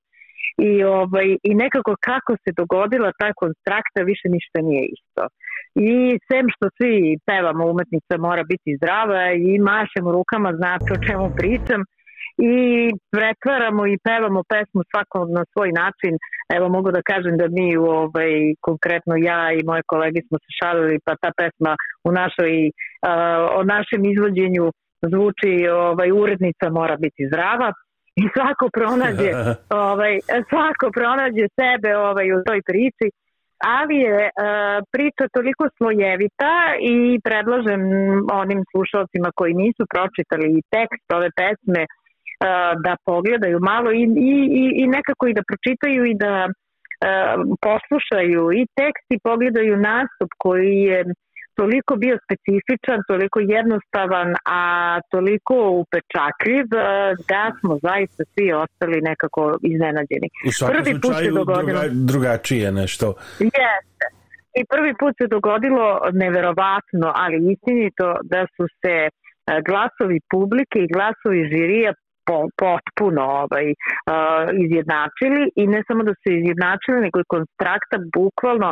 i, ovaj, i nekako kako se dogodila ta konstrakta više ništa nije isto. I sem što svi pevamo umetnica mora biti zdrava i mašem rukama znate o čemu pričam, i pretvaramo i pevamo pesmu svakom na svoj način. Evo mogu da kažem da mi u ovaj, konkretno ja i moje kolege smo se šalili pa ta pesma u našoj, uh, o našem izvođenju zvuči ovaj, urednica mora biti zdrava i svako pronađe *laughs* ovaj, svako pronađe sebe ovaj, u toj priči ali je e, priča toliko slojevita i predlažem onim slušalcima koji nisu pročitali tekst ove pesme da pogledaju malo i, i, i nekako i da pročitaju i da poslušaju i tekst i pogledaju nastup koji je toliko bio specifičan, toliko jednostavan, a toliko upečatljiv da smo zaista svi ostali nekako iznenađeni. U svakom Prvi put se dogodilo... druga, drugačije nešto. Jeste. I prvi put se dogodilo neverovatno, ali istinito da su se glasovi publike i glasovi žirija po, potpuno ovaj, uh, izjednačili i ne samo da su izjednačili, nego je konstrakta bukvalno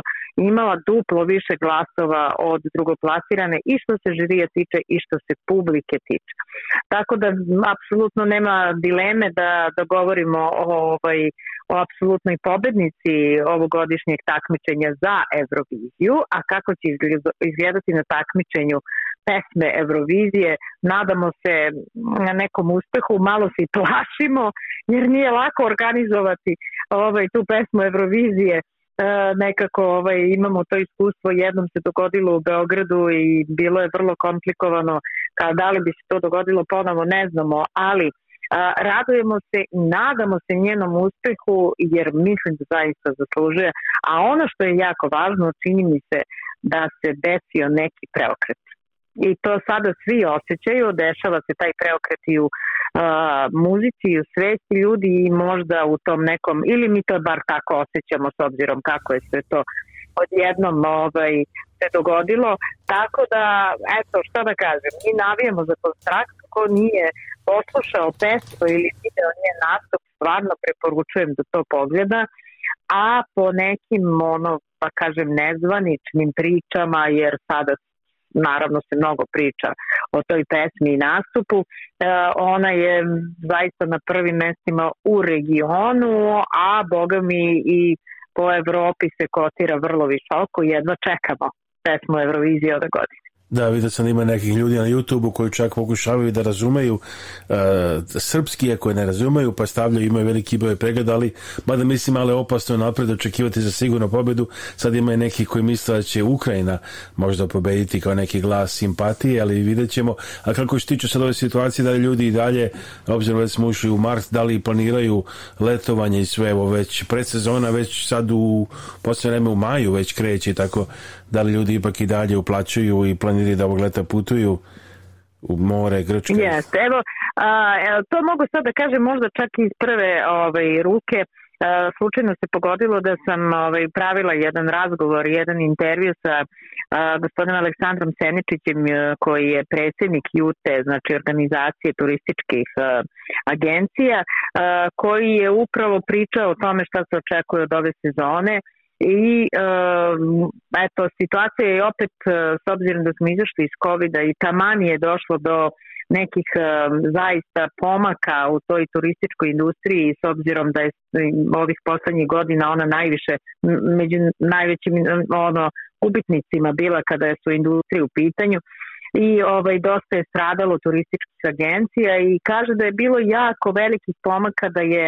imala duplo više glasova od drugoplasirane i što se žirija tiče i što se publike tiče. Tako da apsolutno nema dileme da, da govorimo o, ovaj, o apsolutnoj pobednici ovogodišnjeg takmičenja za Euroviziju, a kako će izgledati na takmičenju uh, pesme Eurovizije. Nadamo se na nekom uspehu, malo se i plašimo jer nije lako organizovati ovaj, tu pesmu Eurovizije. E, nekako ovaj, imamo to iskustvo, jednom se dogodilo u Beogradu i bilo je vrlo komplikovano. Kao, da li bi se to dogodilo ponovo, ne znamo, ali e, radujemo se i nadamo se njenom uspehu jer mislim da zaista zaslužuje, a ono što je jako važno čini mi se da se desio neki preokret i to sada svi osjećaju, dešava se taj preokret i u a, muzici i u svesti ljudi i možda u tom nekom, ili mi to bar tako osjećamo s obzirom kako je sve to odjednom ovaj, se dogodilo, tako da, eto, šta da kažem, mi navijamo za konstrakt, ko nije poslušao pesmu ili video nije nastup, stvarno preporučujem da to pogleda, a po nekim, ono, pa kažem, nezvaničnim pričama, jer sada naravno se mnogo priča o toj pesmi i nastupu. E, ona je zaista na prvim mestima u regionu, a boga mi i po Evropi se kotira vrlo visoko, jedno čekamo pesmu Eurovizije ove godine. Da, vidio sam da ima nekih ljudi na YouTube-u koji čak pokušavaju da razumeju uh, srpski, ako je ne razumeju, pa stavljaju, imaju veliki broj pregleda, ali mada mislim, ali opasno napred očekivati za sigurno pobedu. Sad ima i neki koji misle da će Ukrajina možda pobediti kao neki glas simpatije, ali vidjet ćemo. A kako se tiče sad ove situacije, da li ljudi i dalje, obzirom da smo ušli u mart, da li planiraju letovanje i sve, evo već predsezona, već sad u, posle vreme u maju već kreće, tako da li ljudi ipak i dalje uplaćuju i planiraju ljudi da ovog leta putuju u more Grčke. Jeste, evo, a, e, to mogu sad da kažem možda čak iz prve ovaj, ruke. A, e, slučajno se pogodilo da sam ovaj, pravila jedan razgovor, jedan intervju sa a, e, gospodinom Aleksandrom Seničićem koji je predsednik JUTE, znači organizacije turističkih a, agencija, a, koji je upravo pričao o tome šta se očekuje od ove sezone, a, i um, eto situacija je opet uh, s obzirom da smo izašli iz covida i taman je došlo do nekih um, zaista pomaka u toj turističkoj industriji s obzirom da je ovih poslednjih godina ona najviše među najvećim ono ubitnicima bila kada je su industrije u pitanju i ovaj, dosta je stradalo turističkih agencija i kaže da je bilo jako velikih pomaka da je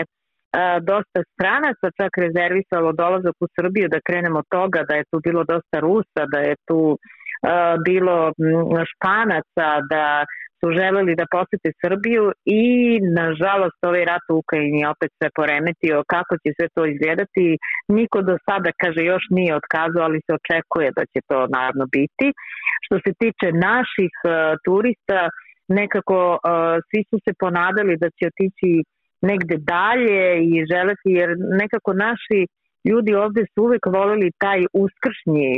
E, dosta stranaca čak rezervisalo dolazak u Srbiju da krenemo toga da je tu bilo dosta Rusa, da je tu e, bilo Španaca, da su želeli da posete Srbiju i nažalost ovaj rat u Ukrajini opet sve poremetio kako će sve to izgledati niko do sada kaže još nije otkazao ali se očekuje da će to naravno biti što se tiče naših uh, turista nekako uh, svi su se ponadali da će otići uh, negde dalje i želeti, jer nekako naši ljudi ovde su uvek voleli taj uskršnji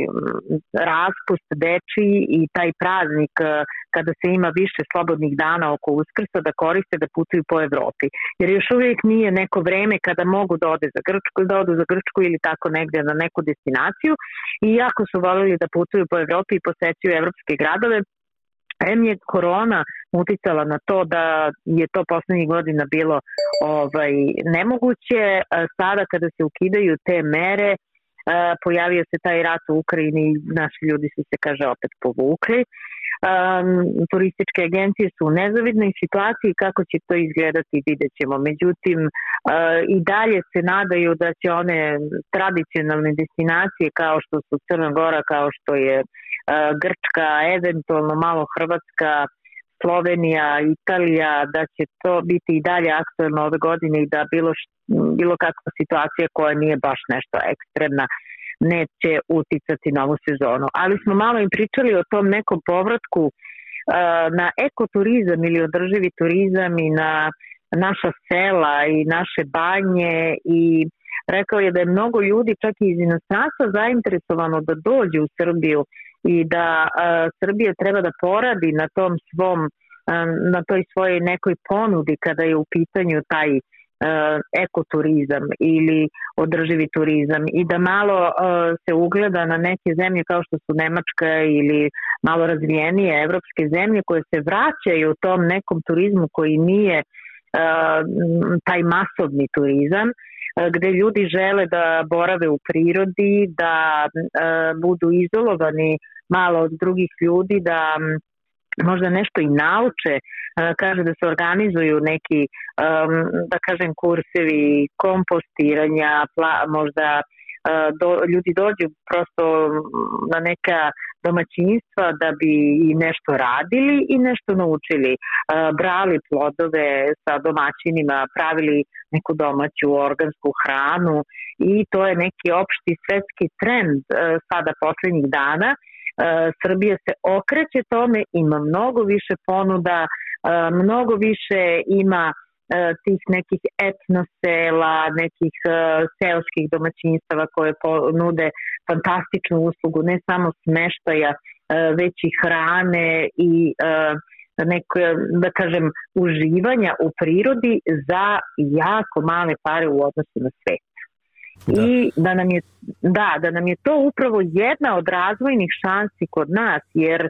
raspust deči i taj praznik e, kada se ima više slobodnih dana oko uskrsa da koriste da putuju po Evropi. Jer još uvijek nije neko vreme kada mogu da ode za Grčku da odu za Grčku ili tako negde na neku destinaciju i jako su voleli da putuju po Evropi i posećuju evropske gradove M je korona uticala na to da je to poslednjih godina bilo ovaj, nemoguće. E, sada kada se ukidaju te mere, e, pojavio se taj rat u Ukrajini i naši ljudi su se, kaže, opet povukli. Um, turističke agencije su u nezavidnoj situaciji kako će to izgledati vidjet ćemo. Međutim, uh, i dalje se nadaju da će one tradicionalne destinacije kao što su Crna Gora, kao što je uh, E, Grčka, eventualno malo Hrvatska, Slovenija, Italija, da će to biti i dalje aktualno ove godine i da bilo, št, bilo kakva situacija koja nije baš nešto ekstremna neće uticati na ovu sezonu. Ali smo malo im pričali o tom nekom povratku e, na ekoturizam ili održivi turizam i na naša sela i naše banje i rekao je da je mnogo ljudi čak i iz inostranstva zainteresovano da dođu u Srbiju i da Srbija treba da poradi na tom svom na toj svojoj nekoj ponudi kada je u pitanju taj ekoturizam ili održivi turizam i da malo se ugleda na neke zemlje kao što su Nemačka ili malo razvijenije evropske zemlje koje se vraćaju u tom nekom turizmu koji nije taj masovni turizam E, gde ljudi žele da borave u prirodi, da e, budu izolovani malo od drugih ljudi, da možda nešto i nauče, e, kaže da se organizuju neki, da kažem, kursevi kompostiranja, možda do, ljudi dođu prosto na neka domaćinstva da bi i nešto radili i nešto naučili. E, brali plodove sa domaćinima, pravili neku domaću organsku hranu i to je neki opšti svetski trend e, sada poslednjih dana. E, Srbija se okreće tome, ima mnogo više ponuda, mnogo više ima tih nekih etnosela, nekih seoskih domaćinstava koje nude fantastičnu uslugu ne samo smeštaja e, već i hrane i e, neko, da kažem, uživanja u prirodi za jako male pare u odnosu na svet. Da. I da nam, je, da, da nam je to upravo jedna od razvojnih šansi kod nas, jer e,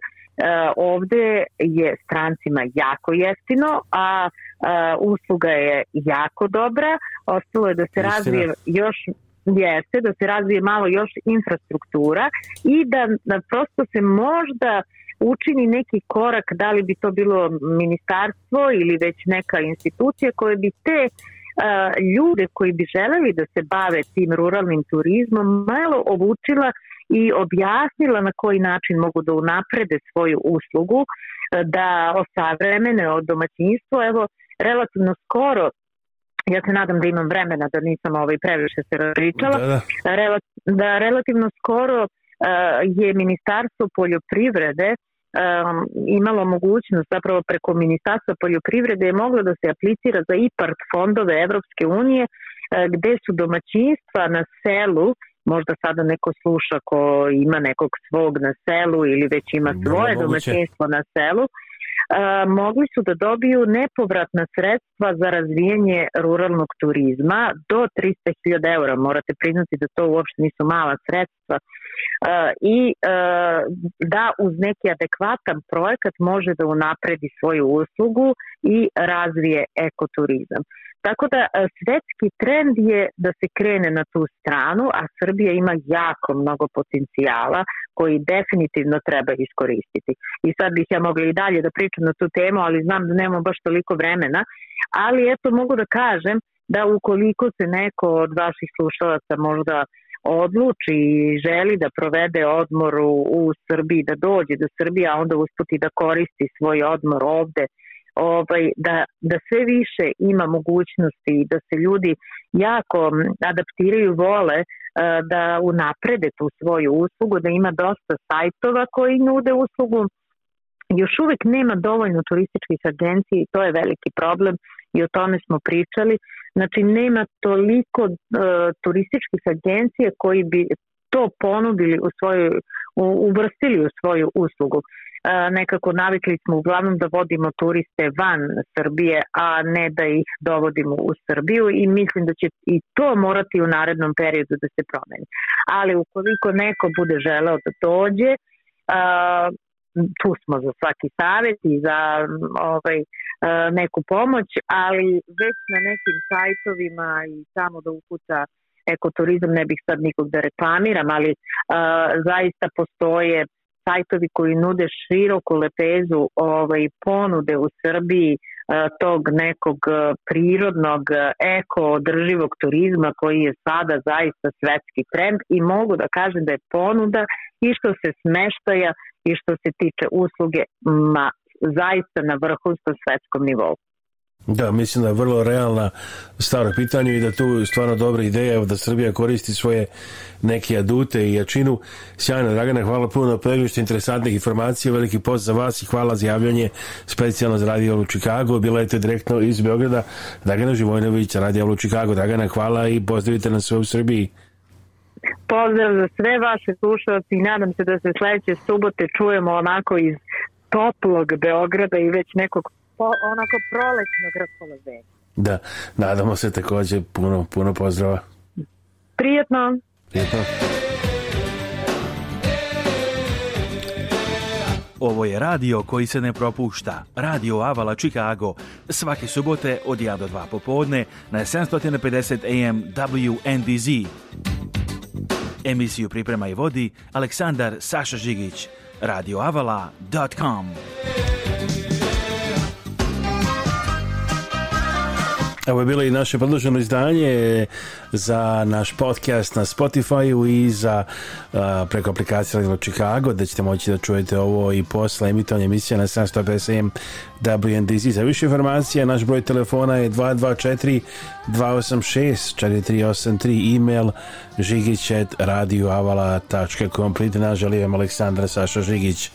ovde je strancima jako jeftino, a e, usluga je jako dobra, ostalo je da se Istina. razvije još jeste da se razvije malo još infrastruktura i da, da prosto se možda učini neki korak, da li bi to bilo ministarstvo ili već neka institucija koje bi te ljude koji bi želeli da se bave tim ruralnim turizmom malo obučila i objasnila na koji način mogu da unaprede svoju uslugu, da osavremene od domaćinstvo. Evo, relativno skoro ja se nadam da imam vremena da nisam ovaj previše se pričala da, da. Rel, da relativno skoro uh, je ministarstvo poljoprivrede um, imalo mogućnost zapravo preko ministarstva poljoprivrede je moglo da se aplicira za IPART fondove Evropske unije uh, gde su domaćinstva na selu možda sada neko sluša ko ima nekog svog na selu ili već ima svoje domaćinstvo na selu uh, E, mogli su da dobiju nepovratna sredstva za razvijanje ruralnog turizma do 300.000 eura. Morate priznati da to uopšte nisu mala sredstva E, i e, da uz neki adekvatan projekat može da unapredi svoju uslugu i razvije ekoturizam. Tako da e, svetski trend je da se krene na tu stranu, a Srbija ima jako mnogo potencijala koji definitivno treba iskoristiti. I sad bih ja mogla i dalje da pričam na tu temu, ali znam da nemam baš toliko vremena, ali eto mogu da kažem da ukoliko se neko od vaših slušalaca možda uh, odluči i želi da provede odmor u, u Srbiji, da dođe do Srbije, a onda usputi da koristi svoj odmor ovde, ovaj, da, da sve više ima mogućnosti i da se ljudi jako adaptiraju vole eh, da unaprede tu svoju uslugu, da ima dosta sajtova koji nude uslugu. Još uvek nema dovoljno turističkih agencija i to je veliki problem i o tome smo pričali Znači, nema toliko e, turističkih agencija koji bi to ponudili u svoju, u, uvrstili u svoju uslugu. E, nekako navikli smo uglavnom da vodimo turiste van Srbije, a ne da ih dovodimo u Srbiju i mislim da će i to morati u narednom periodu da se promeni. Ali ukoliko neko bude želeo da dođe, a, e, tu smo za svaki savjet i za mm, ovaj, e, neku pomoć, ali već na nekim sajtovima i samo da ukuca ekoturizam, ne bih sad nikog da reklamiram, ali e, zaista postoje sajtovi koji nude široku lepezu ovaj, ponude u Srbiji e, tog nekog e, prirodnog e, eko-održivog turizma koji je sada zaista svetski trend i mogu da kažem da je ponuda i što se smeštaja i što se tiče usluge ma, zaista na vrhunskom svetskom nivou. Da, mislim da je vrlo realna staro pitanje i da tu stvarno dobra ideja da Srbija koristi svoje neke adute i jačinu. Sjajno, Dragana, hvala puno na preglištu interesantnih informacija, veliki post za vas i hvala za javljanje specijalno za Radio u Čikago. Bila je to direktno iz Beograda. Dragana Živojnović, Radio u Čikago. Dragana, hvala i pozdravite nas sve u Srbiji. Pozdrav za sve vaše slušalce i nadam se da se sledeće subote čujemo onako iz toplog Beograda i već nekog po, onako prolećnog raspoloženja. Da, nadamo se takođe puno, puno pozdrava. Prijetno. Prijetno. Ovo je radio koji se ne propušta. Radio Avala Chicago. Svake subote od 1 do 2 popodne na 750 AM WNDZ. Emisiju priprema i vodi Aleksandar Saša Žigić. radioavala.com Ovo je bilo i naše produženo izdanje za naš podcast na Spotify-u i za a, preko aplikacije Radio Chicago, da ćete moći da čujete ovo i posle emitovanja emisija na 757 WNDZ. Za više informacija, naš broj telefona je 224 286 4383, email žigić.radioavala.com. Pridite nas, želim Aleksandra Saša Žigić.